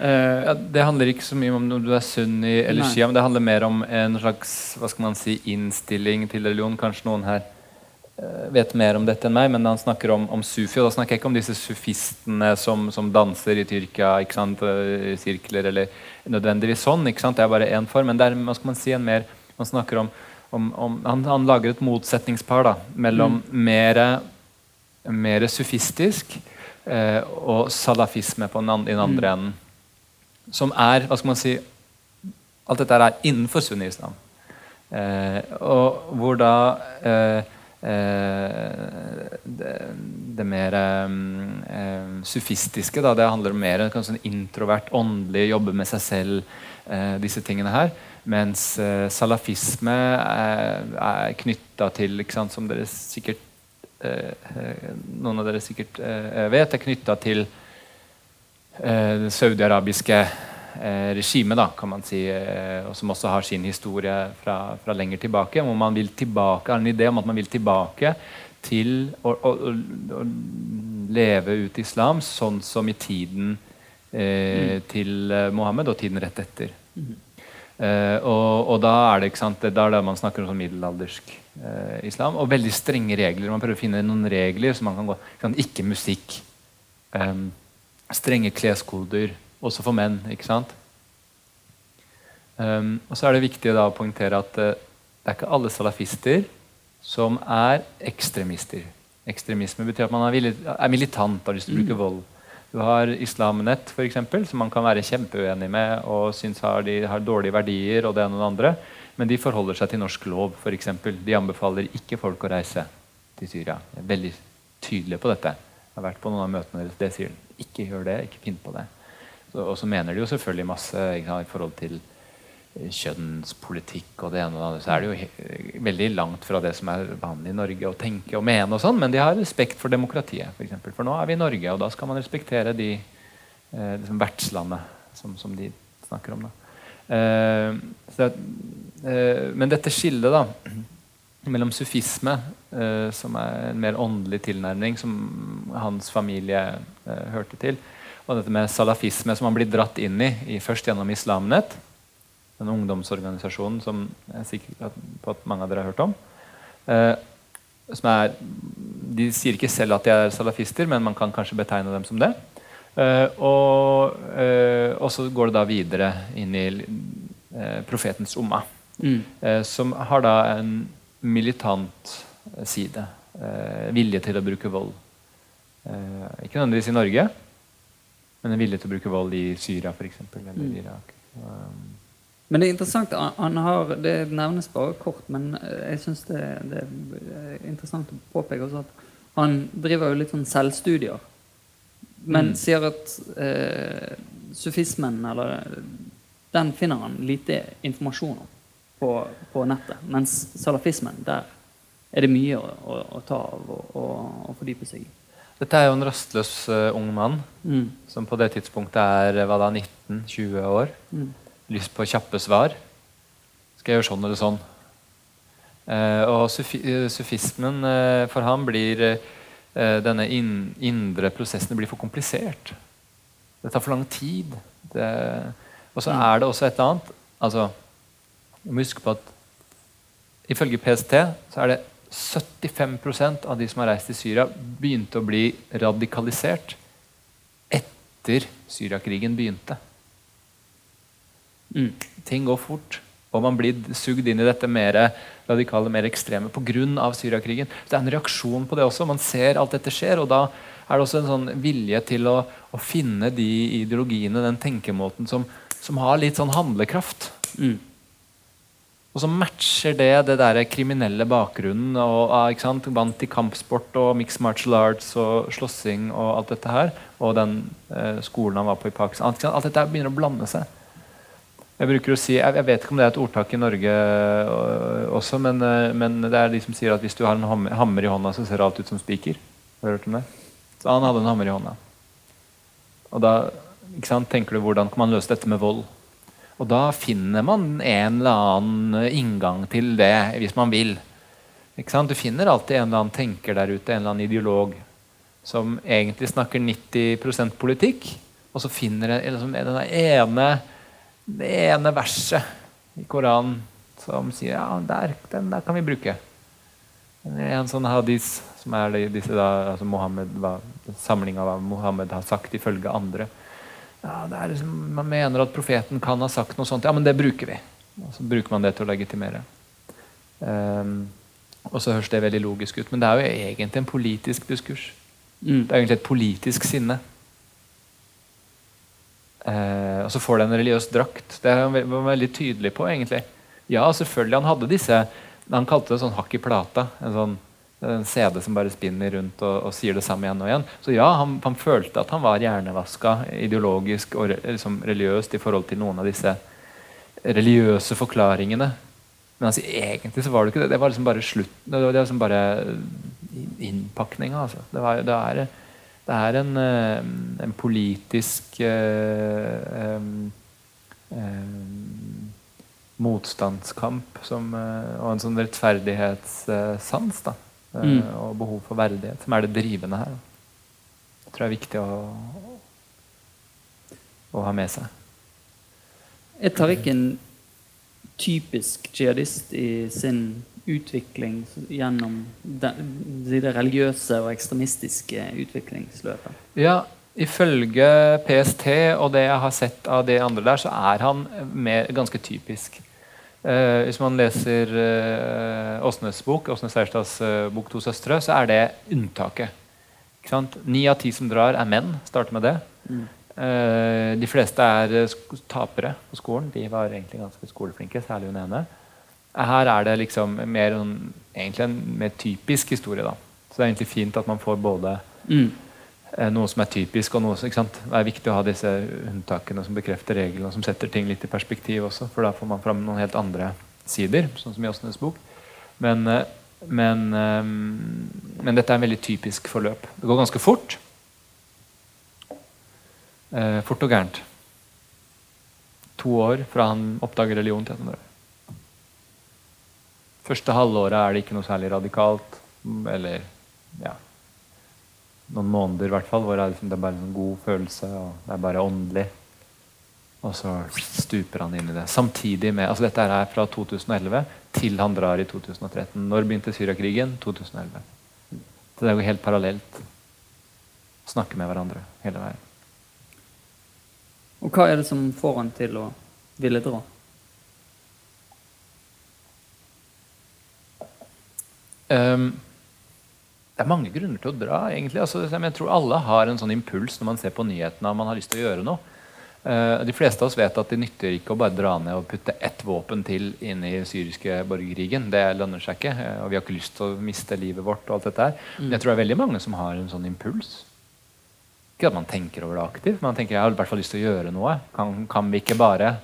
Uh, ja. Det handler ikke så mye om om du er sunni eller shia, men det handler mer om en slags hva skal man si, innstilling til religion. Kanskje noen her uh, vet mer om dette enn meg, men han snakker om, om sufi. Og da snakker jeg ikke om disse sufistene som, som danser i Tyrkia ikke sant, i sirkler, eller nødvendigvis sånn. ikke sant, Det er bare én form. Men det er hva skal man si, en mer Man snakker om om, om, han, han, lager et motsetningspar da, mellom mm. mer, mer sufistisk uh, og salafisme på den, den andre mm. enden. Som er hva skal man si, Alt dette er innenfor sunni-islam. Eh, og hvor da eh, eh det, det, mer eh, sufistiske da, det handler om mer en introvert, åndelig, jobbe med seg selv, eh, disse tingene her. Mens salafisme er, er knytta til, sant, som dere sikkert noen av dere sikkert vet, er knytta til det saudiarabiske regimet, da, kan man si, og som også har sin historie fra, fra lenger tilbake. Hvor man vil tilbake, har en idé om at man vil tilbake til å, å, å leve ut islam sånn som i tiden mm. til Mohammed og tiden rett etter. Mm. Eh, og, og, da er det ikke sant, det er det man snakker om sånn middelaldersk eh, islam. Og veldig strenge regler. Man prøver å finne noen regler så man kan gå ikke musikk. Um, strenge kleskoder, også for menn. ikke sant? Um, og så er det viktig da, å poengtere at uh, det er ikke alle salafister som er ekstremister. Ekstremisme betyr at man er, er militant, har lyst til å bruke vold. Du har Islamnett, eksempel, som man kan være kjempeuenig med og syns har, de, har dårlige verdier. og det ene og det andre, Men de forholder seg til norsk lov. Eksempel. de anbefaler ikke folk å reise til Syria. De er veldig tydelige på dette. Jeg har vært på noen av møtene deres. Det sier de. Ikke gjør det. Ikke finn på det. og så mener de jo selvfølgelig masse i forhold til kjønnspolitikk og det ene og det andre, så er det jo veldig langt fra det som er vanlig i Norge å tenke og mene. og sånn, Men de har respekt for demokratiet. For, eksempel. for nå er vi i Norge, og da skal man respektere de eh, liksom vertslandet som, som, de snakker om. Eh, så, eh, men dette skillet da, mellom sufisme, eh, som er en mer åndelig tilnærming, som hans familie eh, hørte til, og dette med salafisme, som han blir dratt inn i, i først gjennom Islamnett den ungdomsorganisasjonen som jeg er sikker på at mange av dere har hørt om. Eh, er, de sier ikke selv at de er salafister, men man kan kanskje betegne dem som det. Eh, og, eh, og, så går det da videre inn i eh, profetens umma, mm. Som har da en militant side. Eh, vilje til å bruke vold. ikke nødvendigvis i Norge, men en vilje til å bruke vold i Syria f.eks. Eller mm. Irak. Um, Men det er interessant, han- han har, det nevnes bare kort, men eh, jeg syns det, det er interessant å påpeke også at han driver jo litt sånn selvstudier. Men Mm. sier at eh, sufismen, eller den finner han lite informasjon om på, på nettet. Mens salafismen, der er det mye å, å, å ta av og, og, fordype seg i. Dette er jo en rastløs uh, ung mann Mm. som på det tidspunktet er eh, hva da, 19-20 år. Mm. Lyst på kjappe svar. Skal jeg gjøre sånn eller sånn? Uh, og sufi sufismen uh, for ham blir Denne in indre prosessen blir for komplisert. Det tar for lang tid. Det, og så er det også et eller annet. Altså, vi må huske på at ifølge PST så er det 75% av de som har reist til Syria, begynte å bli radikalisert etter Syriakrigen begynte. Mm. Ting går fort, og man blir sugd inn i dette mer radikale, mer ekstreme pga. Syriakrigen. Så det er en reaksjon på det også. Man ser alt dette skjer, og da er det også en sånn vilje til å, å finne de ideologiene, den tenkemåten, som, som har litt sånn handlekraft. Mm. Og så matcher det det der kriminelle bakgrunnen og ah, vant i kampsport og mixed martial arts og slåssing og alt dette her, og den eh, skolen han var på i Pakistan. Alt, dette begynner å blande seg. Jeg bruker å si, jeg, jeg vet ikke om det er et ordtak i Norge øh, også, men, øh, men det er de som sier at hvis du har en hammer, i hånda, så ser alt ut som spiker. Har du hørt om det? Så han hadde en hammer i hånda. Og da tenker du hvordan kan man løse dette med vold? Og da finner man en eller annen øh, inngang til det, hvis man vil. Du finner alltid en eller annen tenker der ute, en eller annen ideolog, som egentlig snakker 90% politikk, og så finner en liksom, det ene ene verset i Koranen som sier ja, der, den der kan vi bruke. En sånn hadis som er disse da, altså Mohammed, samlinga av hva Mohammed har sagt ifølge andre. Ja, det er liksom, man mener at profeten kan ha sagt noe sånt. Ja, men det bruker vi. Og så bruker man det til å legitimere. Um, og så høres det veldig logisk ut, men det er jo egentlig en politisk diskurs. Mm. Det er egentlig et politisk sinne. Uh, og så får det en religiøs drakt. Det er han ve- var veldig tydelig på, egentlig. Ja, selvfølgelig. Han hadde disse Han kalte det sånn hakk i plata. En sånn en CD som bare spinner rundt og, og sier det samme igjen og igjen. Så ja, han, han følte at han var hjernevaska ideologisk og liksom, religiøst i forhold til noen av disse religiøse forklaringene. Men altså, egentlig så var det ikke det. Det var liksom bare slutt Det var liksom bare innpakninga, altså. Det, det er det er en, eh, en politisk um, em, motstandskamp som, og en sånn rettferdighetssans da, Mm. og behov for verdighet som er det drivende her. Det tror jeg er viktig å, å ha med seg. Er ikke en typisk jihadist i sin utvikling gjennom det, det religiøse og ekstremistiske utviklingsløpet? Ja, ifølge PST og det jeg har sett av de andre der, så er han mer, ganske typisk. Eh, hvis man leser eh, Åsnes bok, Åsnes Seierstads eh, bok 'To søstre', så er det unntaket. Ni av ti som drar, er menn. Starter med det. Mm. Eh, de fleste er eh, tapere på skolen. De var egentlig ganske skoleflinke, særlig hun ene. Her er det liksom mer egentlig en mer typisk historie. da. Så det er egentlig fint at man får både Mm. Eh, noe som er typisk, og noe som? Det er viktig å ha disse unntakene som bekrefter reglene, og som setter ting litt i perspektiv også, for da får man fram noen helt andre sider, sånn som i Åsnes bok. Men, eh, men, eh, men dette er en veldig typisk forløp. Det går ganske fort. Fort og gærent. To år fra han oppdager religion til han dør. Første halvåret er det ikke noe særlig radikalt. Eller ja, noen måneder i hvert fall, hvor det er, liksom, det er bare en sånn god følelse, og det er bare åndelig. Og så stuper han inn i det. Samtidig med, altså Dette er fra 2011 til han drar i 2013. Når begynte Syriakrigen? 2011. Så det går helt parallelt. Snakke med hverandre hele veien. Og hva er det som får han til å ville dra? Ehm, det er mange grunner til å dra. egentlig. Altså, jeg tror alle har en sånn impuls når man ser på nyhetene og man har lyst til å gjøre noe. Uh, de fleste av oss vet at det nytter ikke å bare dra ned og putte ett våpen til inn i syriske borgerkrigen. Det lønner seg ikke. Uh, og vi har ikke lyst til å miste livet vårt. og alt dette her. Mm. Men jeg tror det er veldig mange som har en sånn impuls. Ikke at man tenker over det aktivt, men man tenker jeg har i hvert fall lyst til å gjøre noe. Kan, kan vi ikke bare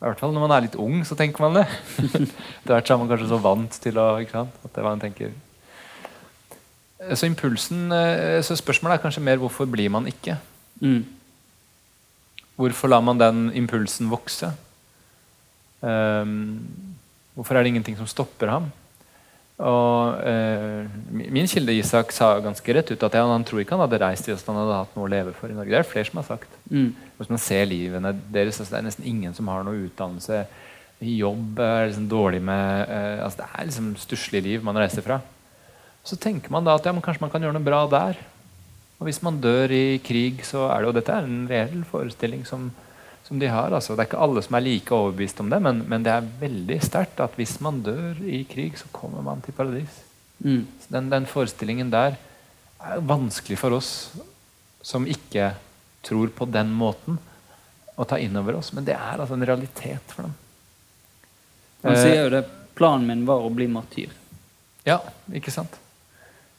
I hvert fall når man er litt ung, så tenker man det. <laughs> Etter hvert er man kanskje så vant til å ikke sant? at man tenker. Så impulsen, uh, så spørsmålet er kanskje mer hvorfor blir man ikke? Mm. Hvorfor lar man den impulsen vokse? Um, hvorfor er det ingenting som stopper ham? Og uh, Min kilde Isak sa ganske rett ut at ja, han tror ikke han hadde reist hvis han hadde hatt noe å leve for i Norge. Det er flere som har sagt. Mm. Hvis man ser livene deres, altså, det er nesten ingen som har noe utdannelse. Jobb er liksom dårlig med uh, altså Det er liksom stusslig liv man reiser fra. Så tenker man da at ja, kanskje man kan gjøre noe bra der. Og hvis man dør i krig, så er det jo dette er en reell forestilling som, som de har. Altså. Det er ikke alle som er like overbevist om det, men, men det er veldig sterkt at hvis man dør i krig, så kommer man til paradis. Mm. Den, den, forestillingen der er vanskelig for oss som ikke tror på den måten, å ta inn over oss. Men det er altså en realitet for dem. Han sier jo det planen min var å bli martyr. Ja, ikke sant?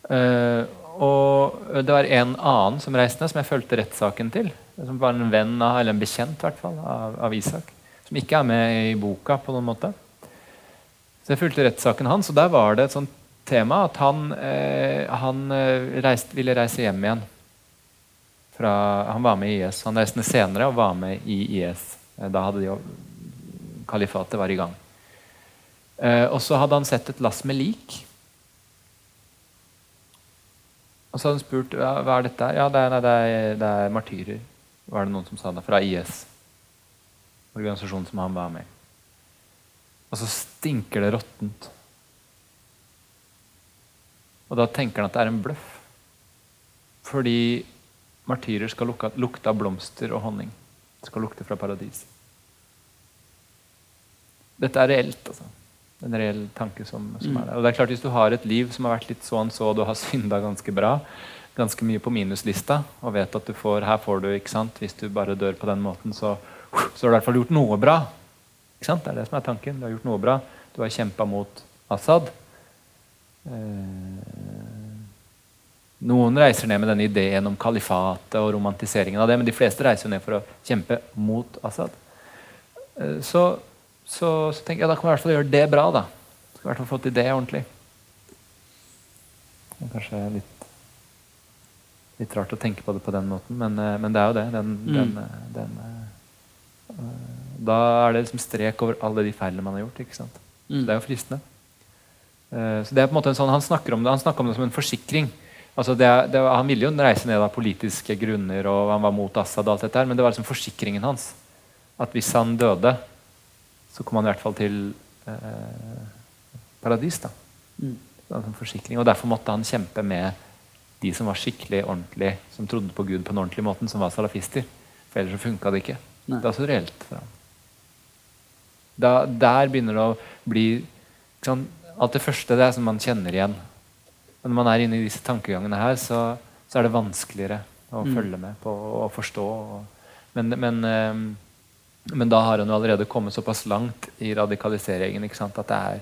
Uh, og det var en annen som reiste ned, som jeg fulgte rettssaken til. Som var en venn av, eller en bekjent hvert fall, av, av, Isak. Som ikke er med i boka på noen måte. Så jeg fulgte rettssaken hans, og der var det et sånt tema at han, eh, han eh, reiste, ville reise hjem igjen. Fra, han var med i IS. Han reiste ned senere og var med i IS. Eh, da hadde de Kalifatet var i gang. Eh, og så hadde han sett et lass med lik og så hadde hun spurt ja, hva er dette. Ja, det er, nei, det, er, det er, martyrer. Var det noen som sa det? Fra IS. Organisasjonen som han var med i. Og så stinker det råttent. Og da tenker han at det er en bløff. Fordi martyrer skal lukte, av blomster og honning. Det skal lukte fra paradis. Dette er reelt, altså en reell tanke som, som mm. er der. Og det er klart Hvis du har et liv som har vært litt sånn så, og du har synda ganske bra, ganske mye på minuslista, og vet at du får, her får du ikke sant, Hvis du bare dør på den måten, så, så har du i hvert fall gjort noe bra. Ikke sant? Det er det som er tanken. Du har gjort noe bra. Du har kjempa mot Assad. Eh, noen reiser ned med denne ideen om kalifatet og romantiseringen av det, men de fleste reiser ned for å kjempe mot Assad. Eh, så så, så, tenker jeg da kan vi i hvert fall gjøre det bra. da. Skal i hvert fall få til det ordentlig. Det er kanskje litt, litt rart å tenke på det på den måten, men, eh, men det er jo det. Den, mm. den, eh, den, uh, da er det liksom strek over alle de feilene man har gjort. ikke sant? Mm. det er jo fristende. Så det er på en måte en sånn, Han snakker om det, han snakker om det som en forsikring. Altså det, det, han ville jo reise ned av politiske grunner, og han var mot Assad, og alt dette her, men det var liksom forsikringen hans. At hvis han døde, så kom han i hvert fall til eh, paradis. da. Mm. En forsikring. Og Derfor måtte han kjempe med de som var skikkelig ordentlig, som trodde på Gud på den ordentlige måten, som var salafister. For ellers så funka det ikke. Nei. Det er så reelt for ham. Da, der begynner det å bli sånn, Alt det første det er som man kjenner igjen. Men når man er inne i disse tankegangene her, så, så er det vanskeligere å mm. følge med på og forstå. men, men eh, men da har han jo allerede kommet såpass langt i radikaliseringen at det er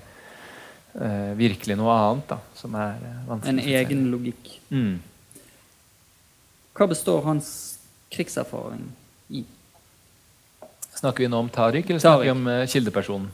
uh, virkelig noe annet da, som er uh, vanskelig. En egen logikk. Mm. Hva består hans krigserfaring i? Snakker vi nå om Tariq, eller snakker vi om uh, kildepersonen?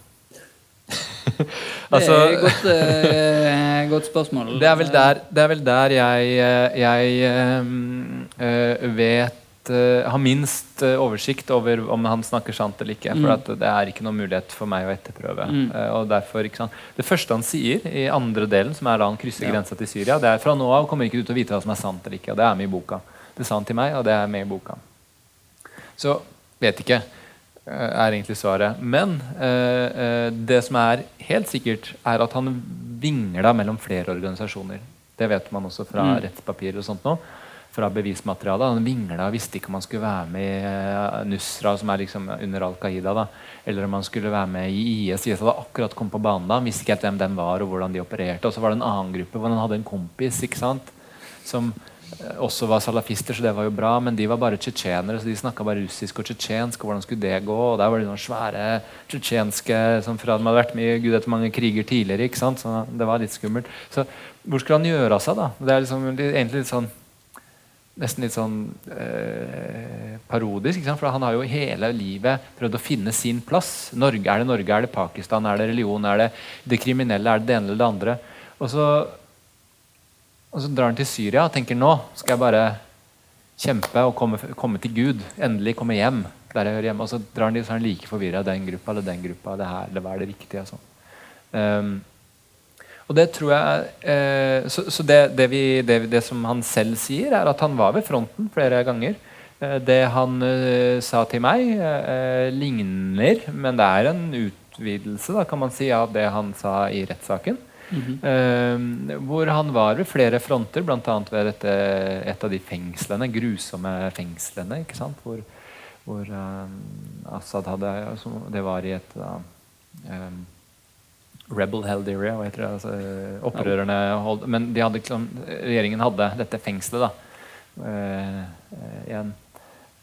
altså, <laughs> det er et godt, uh, godt, spørsmål. Det er vel der, er vel der jeg, jeg um, uh, vet uh, har minst uh, oversikt over om han snakker sant eller ikke. For mm. det er ikke noen mulighet for meg å etterprøve. Mm. Uh, og derfor, Det første han sier i andre delen, som er da han krysser ja. grensa til Syria, det er fra nå av kommer ikke du til å vite hva som er sant eller ikke. og Det er med i boka. Det sa han til meg, og det er med i boka. Så vet ikke, er egentlig svaret. Men det som er helt sikkert, er at han vingla mellom flere organisasjoner. Det vet man også fra mm. rettspapirer og sånt nå fra bevismaterialet. Han vingla, visste ikke om han skulle være med i uh, Nusra, som er liksom under Al Qaida, da, eller om han skulle være med i IS. IS hadde akkurat kommet på banen da, han visste ikke helt hvem den var, og hvordan de opererte. Og så var det en annen gruppe hvor han hadde en kompis ikke sant? som eh, også var salafister, så det var jo bra, men de var bare tsjetsjenere, så de snakka bare russisk og tsjetsjensk. og Hvordan skulle det gå? Og der var det noen svære tsjetsjenske som fra de hadde vært med i gud etter mange kriger tidligere. ikke sant? Så det var litt skummelt. Så hvor skulle han gjøre av seg, da? Det er liksom, egentlig litt sånn nesten litt sånn eh, parodisk. For han har jo hele livet prøvd å finne sin plass. Norge, Er det Norge, er det Pakistan, er det religion, er det det kriminelle, er det det ene eller det andre? Og så og så drar han til Syria og tenker nå skal jeg bare kjempe og komme, komme til Gud. Endelig komme hjem der jeg hører hjemme. Og så drar han dit, så er han like forvirra. Den gruppa eller den gruppa. Det her, eller hva er det riktige? Sånn. Um, og det tror jeg eh, Så, så det, det, vi, det, det, som han selv sier, er at han var ved fronten flere ganger. Eh, det han eh, sa til meg, eh, ligner, men det er en utvidelse da, kan man si, av det han sa i rettssaken. Mm -hmm. hvor han var ved flere fronter, bl.a. ved dette, et av de fengslene, grusomme fengslene. ikke sant? Hvor, hvor uh, Assad hadde altså, Det var i et um, Rebel held area, hva heter det? Altså, opprørerne hold, Men hadde, liksom, regjeringen hadde dette fengselet da, igjen.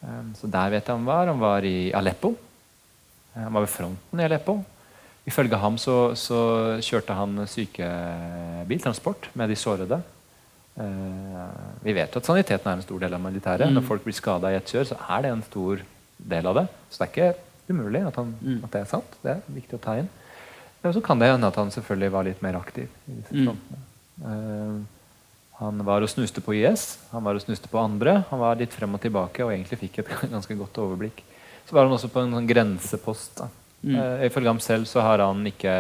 Um, så der vet jeg han var. Han var i Aleppo. Han var ved fronten i Aleppo. Ifølge ham så, så kjørte han sykebiltransport med de sårede. Uh, vi vet jo at saniteten er en stor del av militæret. Mm. Når folk blir skada i et kjør, så er det en stor del av det. Så det er ikke umulig at, han, mm. at det er sant. Det er viktig å ta inn. Og så kan det hende at han selvfølgelig var litt mer aktiv. i disse mm. Uh, han var og snuste på IS, han var og snuste på andre. Han var litt frem og tilbake og egentlig fikk et <laughs> ganske godt overblikk. Så var han også på en sånn grensepost. da Mm. Uh, ifølge ham selv så har han ikke,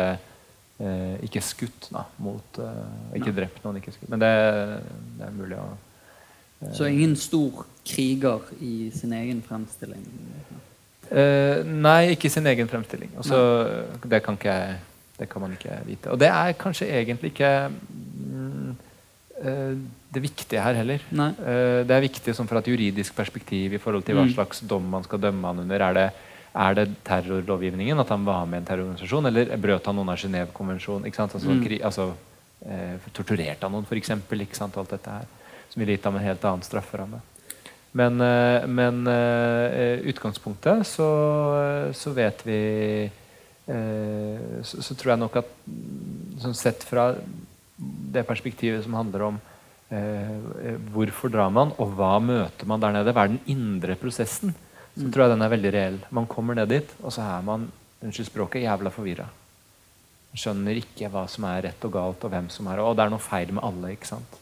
uh, ikke skutt da, mot uh, Ikke Nei. drept noen, ikke skutt. Men det, det er mulig å Så ingen stor kriger i sin egen fremstilling? nei, ikke i sin egen fremstilling. Også, det, kan ikke, det kan man ikke vite. Og det er kanskje egentlig ikke mm, det viktige her heller. Nei. det er viktig sånn fra et juridisk perspektiv i forhold til hva mm. slags dom man skal dømme han under. Er det er det terrorlovgivningen at han var med i en terrororganisasjon, eller brøt han noen av Genévekonvensjonen? Altså, mm. altså, eh, torturerte han noen, f.eks.? Alt dette her. Som ville gitt ham en helt annen strafferamme. Men, eh, men eh, utgangspunktet så, så, vet vi eh, så, så, tror jeg nok at sånn sett fra det perspektivet som handler om eh, hvorfor drar man, og hva møter man der nede? Hva er den indre prosessen? så tror jeg den er veldig reell. Man kommer ned dit, og så er man unnskyld språket, jævla forvirra. Skjønner ikke hva som er rett og galt, og hvem som er Og det er noe feil med alle. ikke sant?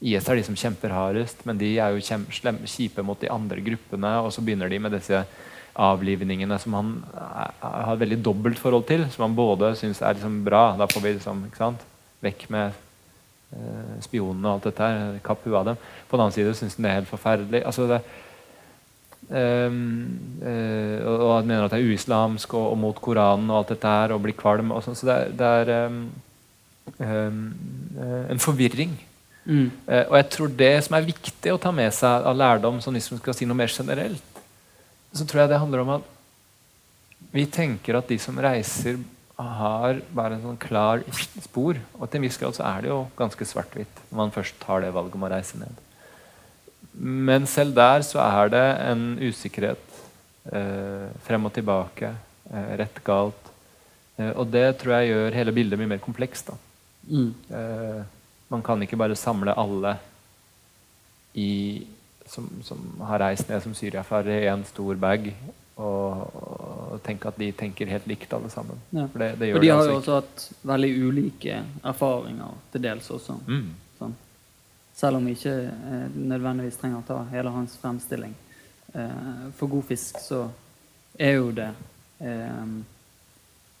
IS er de som kjemper hardest, men de er jo kjipe mot de andre gruppene. Og så begynner de med disse avlivningene som han har et veldig dobbelt forhold til. Som han både syns er liksom bra. Da får vi liksom, ikke sant? Vekk med eh, spionene og alt dette her. Kapp huet av dem. På den annen side syns han det er helt forferdelig. altså det Um, uh, og han mener at det er uislamsk og, og, mot Koranen og alt dette her, og blir kvalm. Og sånt, så det det er um, um, en forvirring. Mm. Uh, og jeg tror det som er viktig å ta med seg av lærdom, sånn hvis man skal si noe mer generelt, så tror jeg det handler om at vi tenker at de som reiser, har bare en sånn klar spor. Og til en viss grad så er det jo ganske svart-hvitt når man først tar det valget om å reise ned. Men selv der så er det en usikkerhet. Eh, frem og tilbake. Eh, rett, galt. Eh, og det tror jeg gjør hele bildet mye mer komplekst. Mm. Eh, man kan ikke bare samle alle i, som, som, har reist ned som syriafarere i en stor bag og, og, tenke at de tenker helt likt, alle sammen. Ja. For det, det og de har altså jo også hatt veldig ulike erfaringer til dels også. Mm. Selv om vi ikke eh, nødvendigvis trenger å ta hele hans fremstilling. Eh, for god fisk så er jo det eh,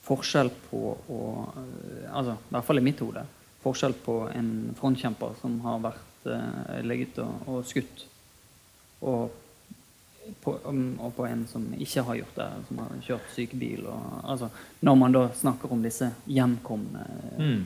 forskjell på å eh, Altså, i hvert fall i mitt hode. Forskjell på en frontkjemper som har vært eh, ligget og, og skutt, og på, um, og på en som ikke har gjort det, som har kjørt sykebil. Og, altså, når man da snakker om disse hjemkomne mm.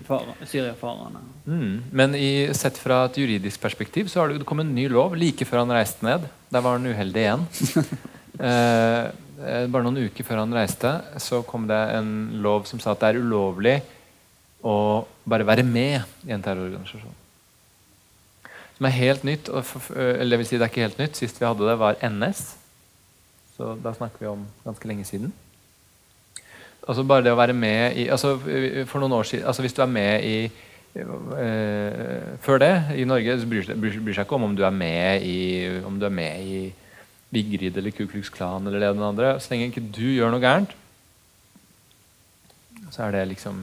syriafarerne. Mm. Men i, sett fra et juridisk perspektiv så har det kommet en ny lov like før han reiste ned. Der var han uheldig igjen. <laughs> eh, eh, bare noen uker før han reiste, så kom det en lov som sa at det er ulovlig å bare være med i en terrororganisasjon. Som er helt nytt. eller det vil si det er ikke helt nytt. Sist vi hadde det, var NS. Så da snakker vi om ganske lenge siden. Altså bare det å være med i altså for noen år siden, altså Hvis du er med i uh, Før det, i Norge, så bryr, bryr, bryr seg ikke om om du er med i om du er med i Vigrid eller Ku Klux Klan eller det eller andre. Så lenge ikke du gjør noe gærent, så er det liksom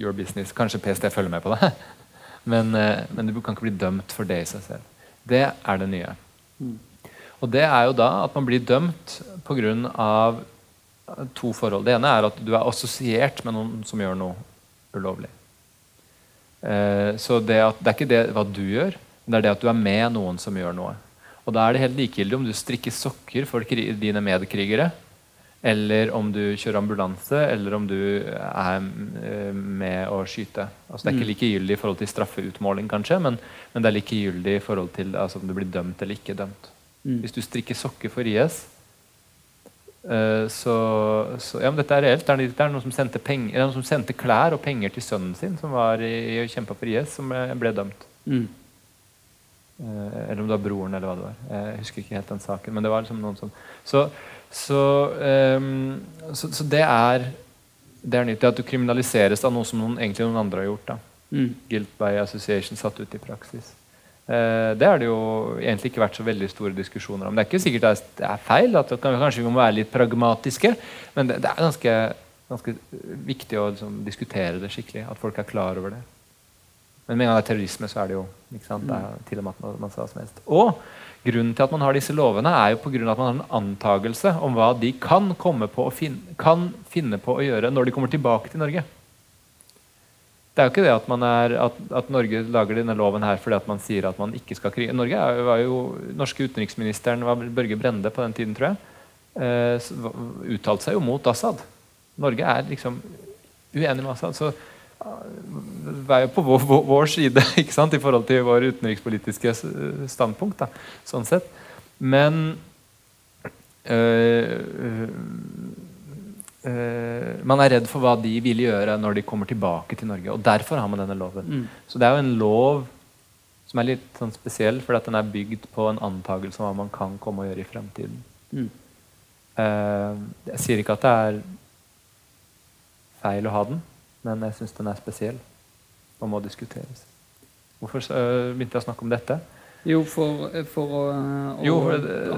your business. Kanskje PST følger med på det, <laughs> men, uh, men, du kan ikke bli dømt for det i seg selv. Det er det nye. Mm. Og det er jo da at man blir dømt pga to forhold. Det ene er at du er assosiert med noen som gjør noe ulovlig. Eh, så det, at, det, er ikke det hva du gjør, men det er det at du er med noen som gjør noe. Og Da er det helt likegyldig om du strikker sokker for dine medkrigere, eller om du kjører ambulanse, eller om du er eh, med å skyte. Altså, det er ikke mm. likegyldig i forhold til straffeutmåling, kanskje, men, men det er likegyldig i forhold til altså, om du blir dømt eller ikke dømt. Mm. Hvis du strikker sokker for IS, uh, så, så, ja, men dette er reelt. Det er, noen, som sendte penger, noen som sendte klær og penger til sønnen sin, som var i, i kjempa for IS, som ble, ble dømt. Mm. Uh, eller om det var broren, eller hva det var. Jeg husker ikke helt den saken. Men det var liksom noen som Så, så, um, så, så det er det er nyttig at du kriminaliseres av noe som noen, egentlig noen andre har gjort. da. Mm. Guilt by association satt ut i praksis. Uh, det har det jo egentlig ikke vært så veldig store diskusjoner om. Det er ikke sikkert at det er feil, at kan, kanskje vi må være litt pragmatiske, men det, det er ganske, ganske, viktig å liksom, diskutere det skikkelig. At folk er klar over det. Men med en gang det er terrorisme, så er det jo ikke sant? Det er til og med at man, man sa som helst. Og grunnen til at man har disse lovene, er jo på grunn av at man har en antagelse om hva de kan, finne, kan finne på å gjøre når de kommer tilbake til Norge. Det er jo ikke det at, er, at, at, Norge lager denne loven her fordi man sier at man ikke skal krige. Norge var jo, norske utenriksministeren var Børge Brende på den tiden, tror jeg. Eh, uttalte seg jo mot Assad. Norge er liksom uenig med Assad. Så er jo på vår, vår, side <laughs> ikke sant, i forhold til vår utenrikspolitiske standpunkt. Da, sånn sett. Men øh, øh, man er redd for hva de vil gjøre når de kommer tilbake til Norge. og Derfor har man denne loven. Mm. Så det er jo en lov som er litt sånn spesiell, fordi at den er bygd på en antakelse om hva man kan komme og gjøre i fremtiden. Mm. Uh, jeg sier ikke at det er feil å ha den, men jeg syns den er spesiell og må diskuteres. Hvorfor uh, begynte jeg å snakke om dette? Jo, for, for å, å jo,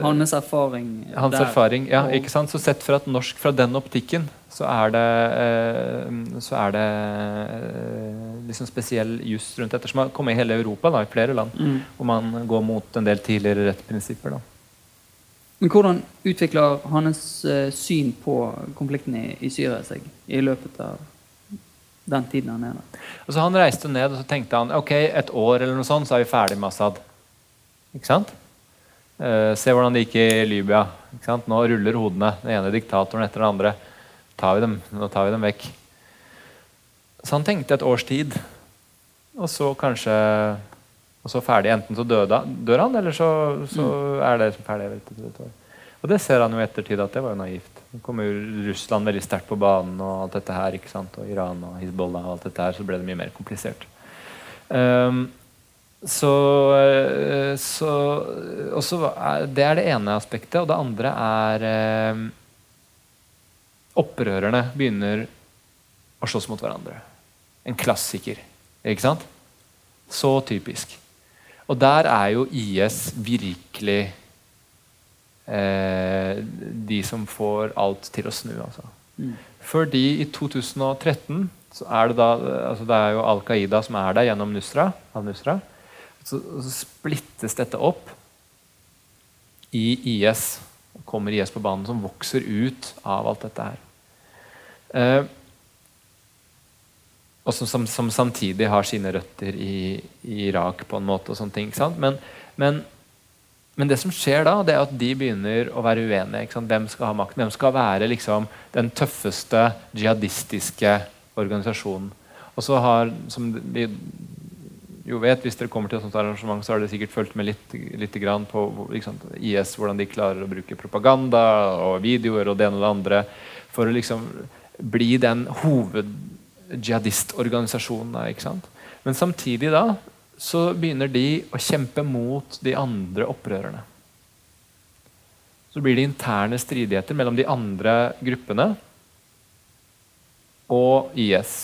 hans erfaring Hans der. erfaring, ja, ikke sant? Så sett fra, norsk, fra den optikken så er det, eh, så er det eh, liksom spesiell juss rundt dette, som har kommet i hele Europa, da, i flere land, mm. hvor man går mot en del tidligere rettsprinsipper. da. Men Hvordan utvikler hans uh, syn på konflikten i, i, Syria seg i løpet av den tiden han er der? Altså, han reiste ned og så tenkte han ok, et år eller noe sånt, så er vi ferdig med Assad. Ikke sant? Uh, se hvordan det gikk i Libya. Ikke sant? Nå ruller hodene. Den ene diktatoren etter den andre. Tar vi dem, nå tar vi dem vekk. Så han tenkte et års tid. Og så kanskje og så ferdig. Enten så døde, dør han, eller så, så mm. er det ferdig. Og det ser han jo i ettertid at det var jo naivt. Nå kom jo Russland veldig sterkt på banen, og alt dette her, ikke sant? og Iran og Hizbollah og alt dette her, så ble det mye mer komplisert. Um, så, eh, så også, Det er det ene aspektet. Og det andre er um, Opprørerne begynner å slåss mot hverandre. En klassiker. Ikke sant? Så typisk. Og der er jo IS virkelig eh, de som får alt til å snu. Altså. Mm. Fordi i 2013 så er det da altså Det er jo Al Qaida som er der gjennom Nusra. Al-Nusra så, så splittes dette opp i IS. kommer IS på banen, som vokser ut av alt dette her. Eh, og som, som, som, samtidig har sine røtter i, i, Irak på en måte. og sånne ting, men, men, men, det som skjer da, det er at de begynner å være uenige. Hvem skal ha makten? Hvem skal være liksom, den tøffeste jihadistiske organisasjonen? Og så har, som vi jo vet, hvis dere kommer til et sånt arrangement, så har dere sikkert fulgt med litt, litt på liksom, IS, hvordan de klarer å bruke propaganda og videoer og det ene og det andre for å liksom bli den hovedjihadistorganisasjonen. Men samtidig da så begynner de å kjempe mot de andre opprørerne. Så blir det interne stridigheter mellom de andre gruppene og IS.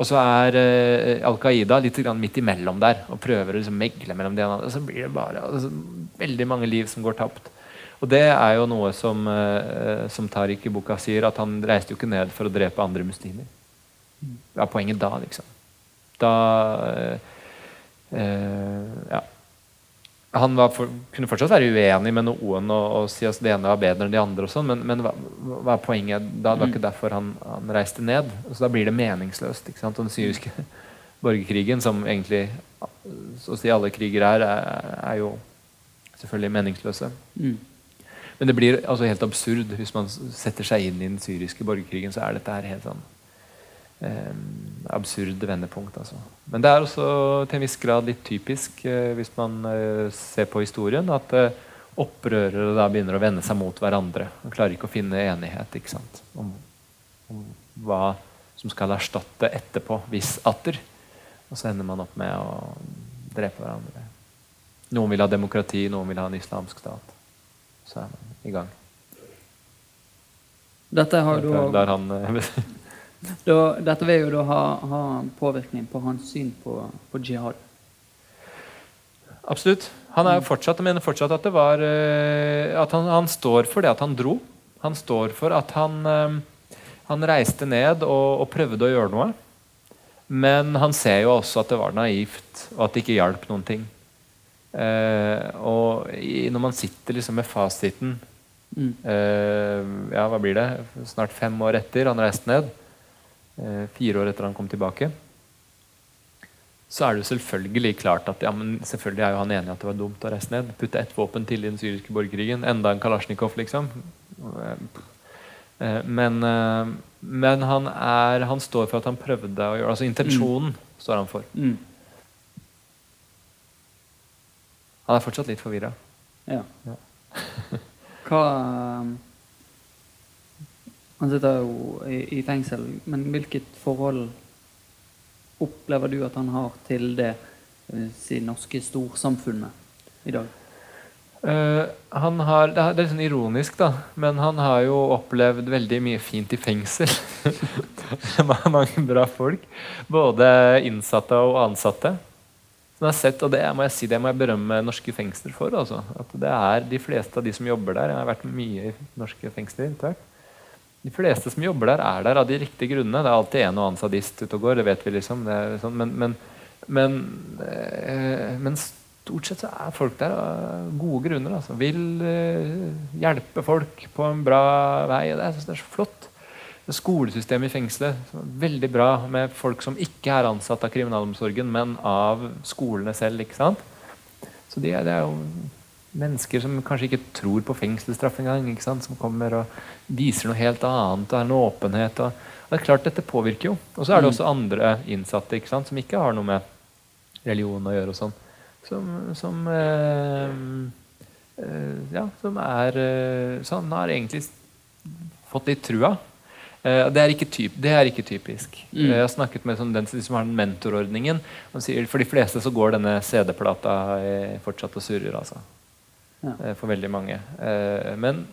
Og så er eh, Al Qaida litt midt imellom der og prøver å liksom megle mellom de andre. Og så blir det bare altså, veldig mange liv som går tapt. Og det er jo noe som, eh, som Tariq i boka sier, at han reiste jo ikke ned for å drepe andre muslimer. Hva er poenget da, liksom? Da eh, Ja han for, kunne fortsatt være uenig med noen og, og si at det ene var bedre enn de andre, og sånn, men, men hva, hva, er poenget? Da, det var ikke mm. derfor han, han reiste ned. Så da blir det meningsløst. ikke sant? Og den syriske <laughs> borgerkrigen, som egentlig så å si alle kriger er, er, er jo selvfølgelig meningsløse. Mm. Men det blir altså helt absurd hvis man setter seg inn i den syriske borgerkrigen. så er dette her helt sånn eh, absurde vendepunkt. Altså. Men det er også til en viss grad litt typisk eh, hvis man eh, ser på historien, at eh, opprørere da begynner å vende seg mot hverandre. Man klarer ikke å finne enighet ikke sant? Om, om hva som skal erstatte etterpå, hvis atter. Og så ender man opp med å drepe hverandre. Noen vil ha demokrati, noen vil ha en islamsk stat. Så er man i gang. Dette har du Der, der han eh, <laughs> Da, dette vil jo da ha, ha, påvirkning på hans syn på, på jihad. Absolutt. Han er jo fortsatt, mener fortsatt at det var eh, at han, han, står for det at han dro. Han står for at han, eh, han reiste ned og, og, prøvde å gjøre noe. Men han ser jo også at det var naivt, og at det ikke hjalp noen ting. Eh, og i, når man sitter liksom med fasiten mm. eh, Ja, hva blir det? Snart fem år etter han reiste ned fire år etter han kom tilbake, så er det selvfølgelig klart at ja, men selvfølgelig er jo han enig i at det var dumt å reise ned. Putte ett våpen til i den syriske borgerkrigen. Enda en Kalasjnikov, liksom. Eh, men, eh, men han, er, han, står for at han prøvde å gjøre Altså intensjonen mm. står han for. Mm. Han er fortsatt litt forvirra. Ja. ja. Hva han sitter jo i, i, fengsel, men hvilket forhold opplever du at han har til det si, norske storsamfunnet i dag? Uh, han har, det er litt sånn ironisk, da, men han har jo opplevd veldig mye fint i fengsel. <laughs> Mange bra folk. Både innsatte og ansatte. Som har sett, og det må jeg si, det må jeg berømme norske fengsler for. Altså. At det er De fleste av de som jobber der, jeg har vært mye i norske fengsler. Tvert. De fleste som jobber der, er der av de riktige grunnene. Det er alltid en og annen sadist ute og går. det vet vi liksom. Sånn. Men, men, men, øh, men, stort sett så er folk der av gode grunner. Altså. Vil øh, hjelpe folk på en bra vei. Det er, det er så flott. Det skolesystemet i fengselet veldig bra med folk som ikke er ansatt av kriminalomsorgen, men av skolene selv. ikke sant? Så det, det er jo mennesker som kanskje ikke tror på fengselsstraff engang. Som kommer og viser noe helt annet og er en åpenhet. Og, og, det er klart Dette påvirker jo. Og så er det mm. også andre innsatte ikke sant, som ikke har noe med religion å gjøre. og sånn, Som, som øh, øh, Ja, som er øh, Sånn har egentlig fått litt trua. Det er, typ, det, er ikke typisk. Mm. Jeg har snakket med sånn, den som har den mentorordningen. Sier, for de fleste så går denne CD-plata fortsatt og surrer. altså ja. Eh, for veldig mange. Eh, men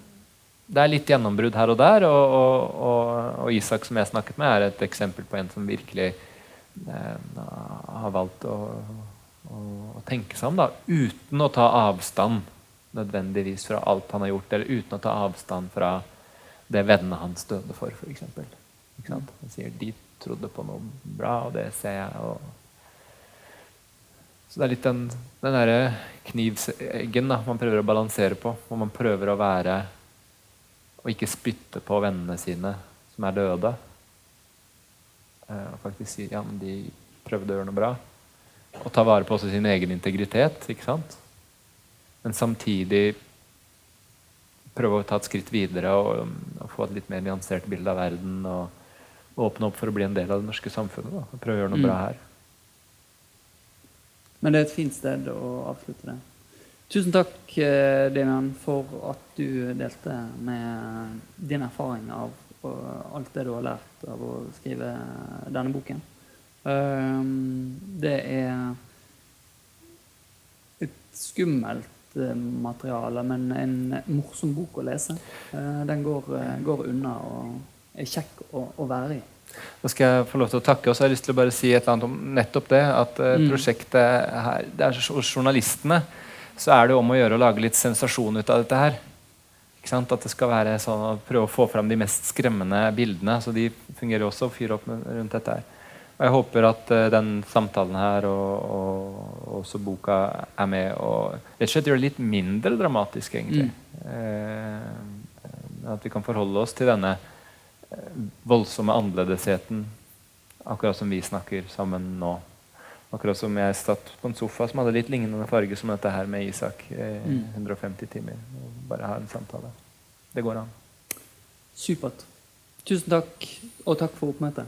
det er litt gjennombrudd her og der. Og, og, og, og, Isak, som jeg snakket med, er et eksempel på en som virkelig eh, har valgt å, å, å, tenke seg om da, uten å ta avstand nødvendigvis fra alt han har gjort, eller uten å ta avstand fra det vennene hans døde for, f.eks. Han sier de trodde på noe bra, og det ser jeg. og så det er litt den, den derre knivseggen man prøver å balansere på. Hvor man prøver å være og ikke spytte på vennene sine som er døde. Eh, og faktisk si ja, men de prøvde å gjøre noe bra. Og ta vare på også sin egen integritet. ikke sant? Men samtidig prøve å ta et skritt videre og, og få et litt mer nyansert bilde av verden. Og, og, åpne opp for å bli en del av det norske samfunnet. Da, og prøve å gjøre noe mm. bra her. Men det er et fint sted å avslutte det. Tusen takk, eh, Damian, for at du delte med din erfaring av alt det du har lært av å skrive denne boken. Ehm, det er et skummelt eh, materiale, men en morsom bok å lese. Eh, den går, eh, går unna og er kjekk å, å være i. Da skal jeg få lov til å takke. Og så har jeg lyst til å bare si et eller annet om nettopp det. At uh, Mm. prosjektet her det er Hos journalistene så er det om å gjøre å lage litt sensasjon ut av dette her. Ikke sant? At det skal være sånn å prøve å få fram de mest skremmende bildene. Så de fungerer også å fyre opp rundt dette her. Og jeg håper at uh, den samtalen her og, og, og også boka er med og rett og slett gjør det litt mindre dramatisk, egentlig. Eh, at vi kan forholde oss til denne eh, voldsomme annerledesheten, akkurat som vi snakker sammen nå. Akkurat som jeg satt på en sofa som hadde litt lignende farge som dette her med Isak. Eh, Mm. 150 timer. Og bare ha en samtale. Det går an. Supert. Tusen takk, og takk for oppmøtet.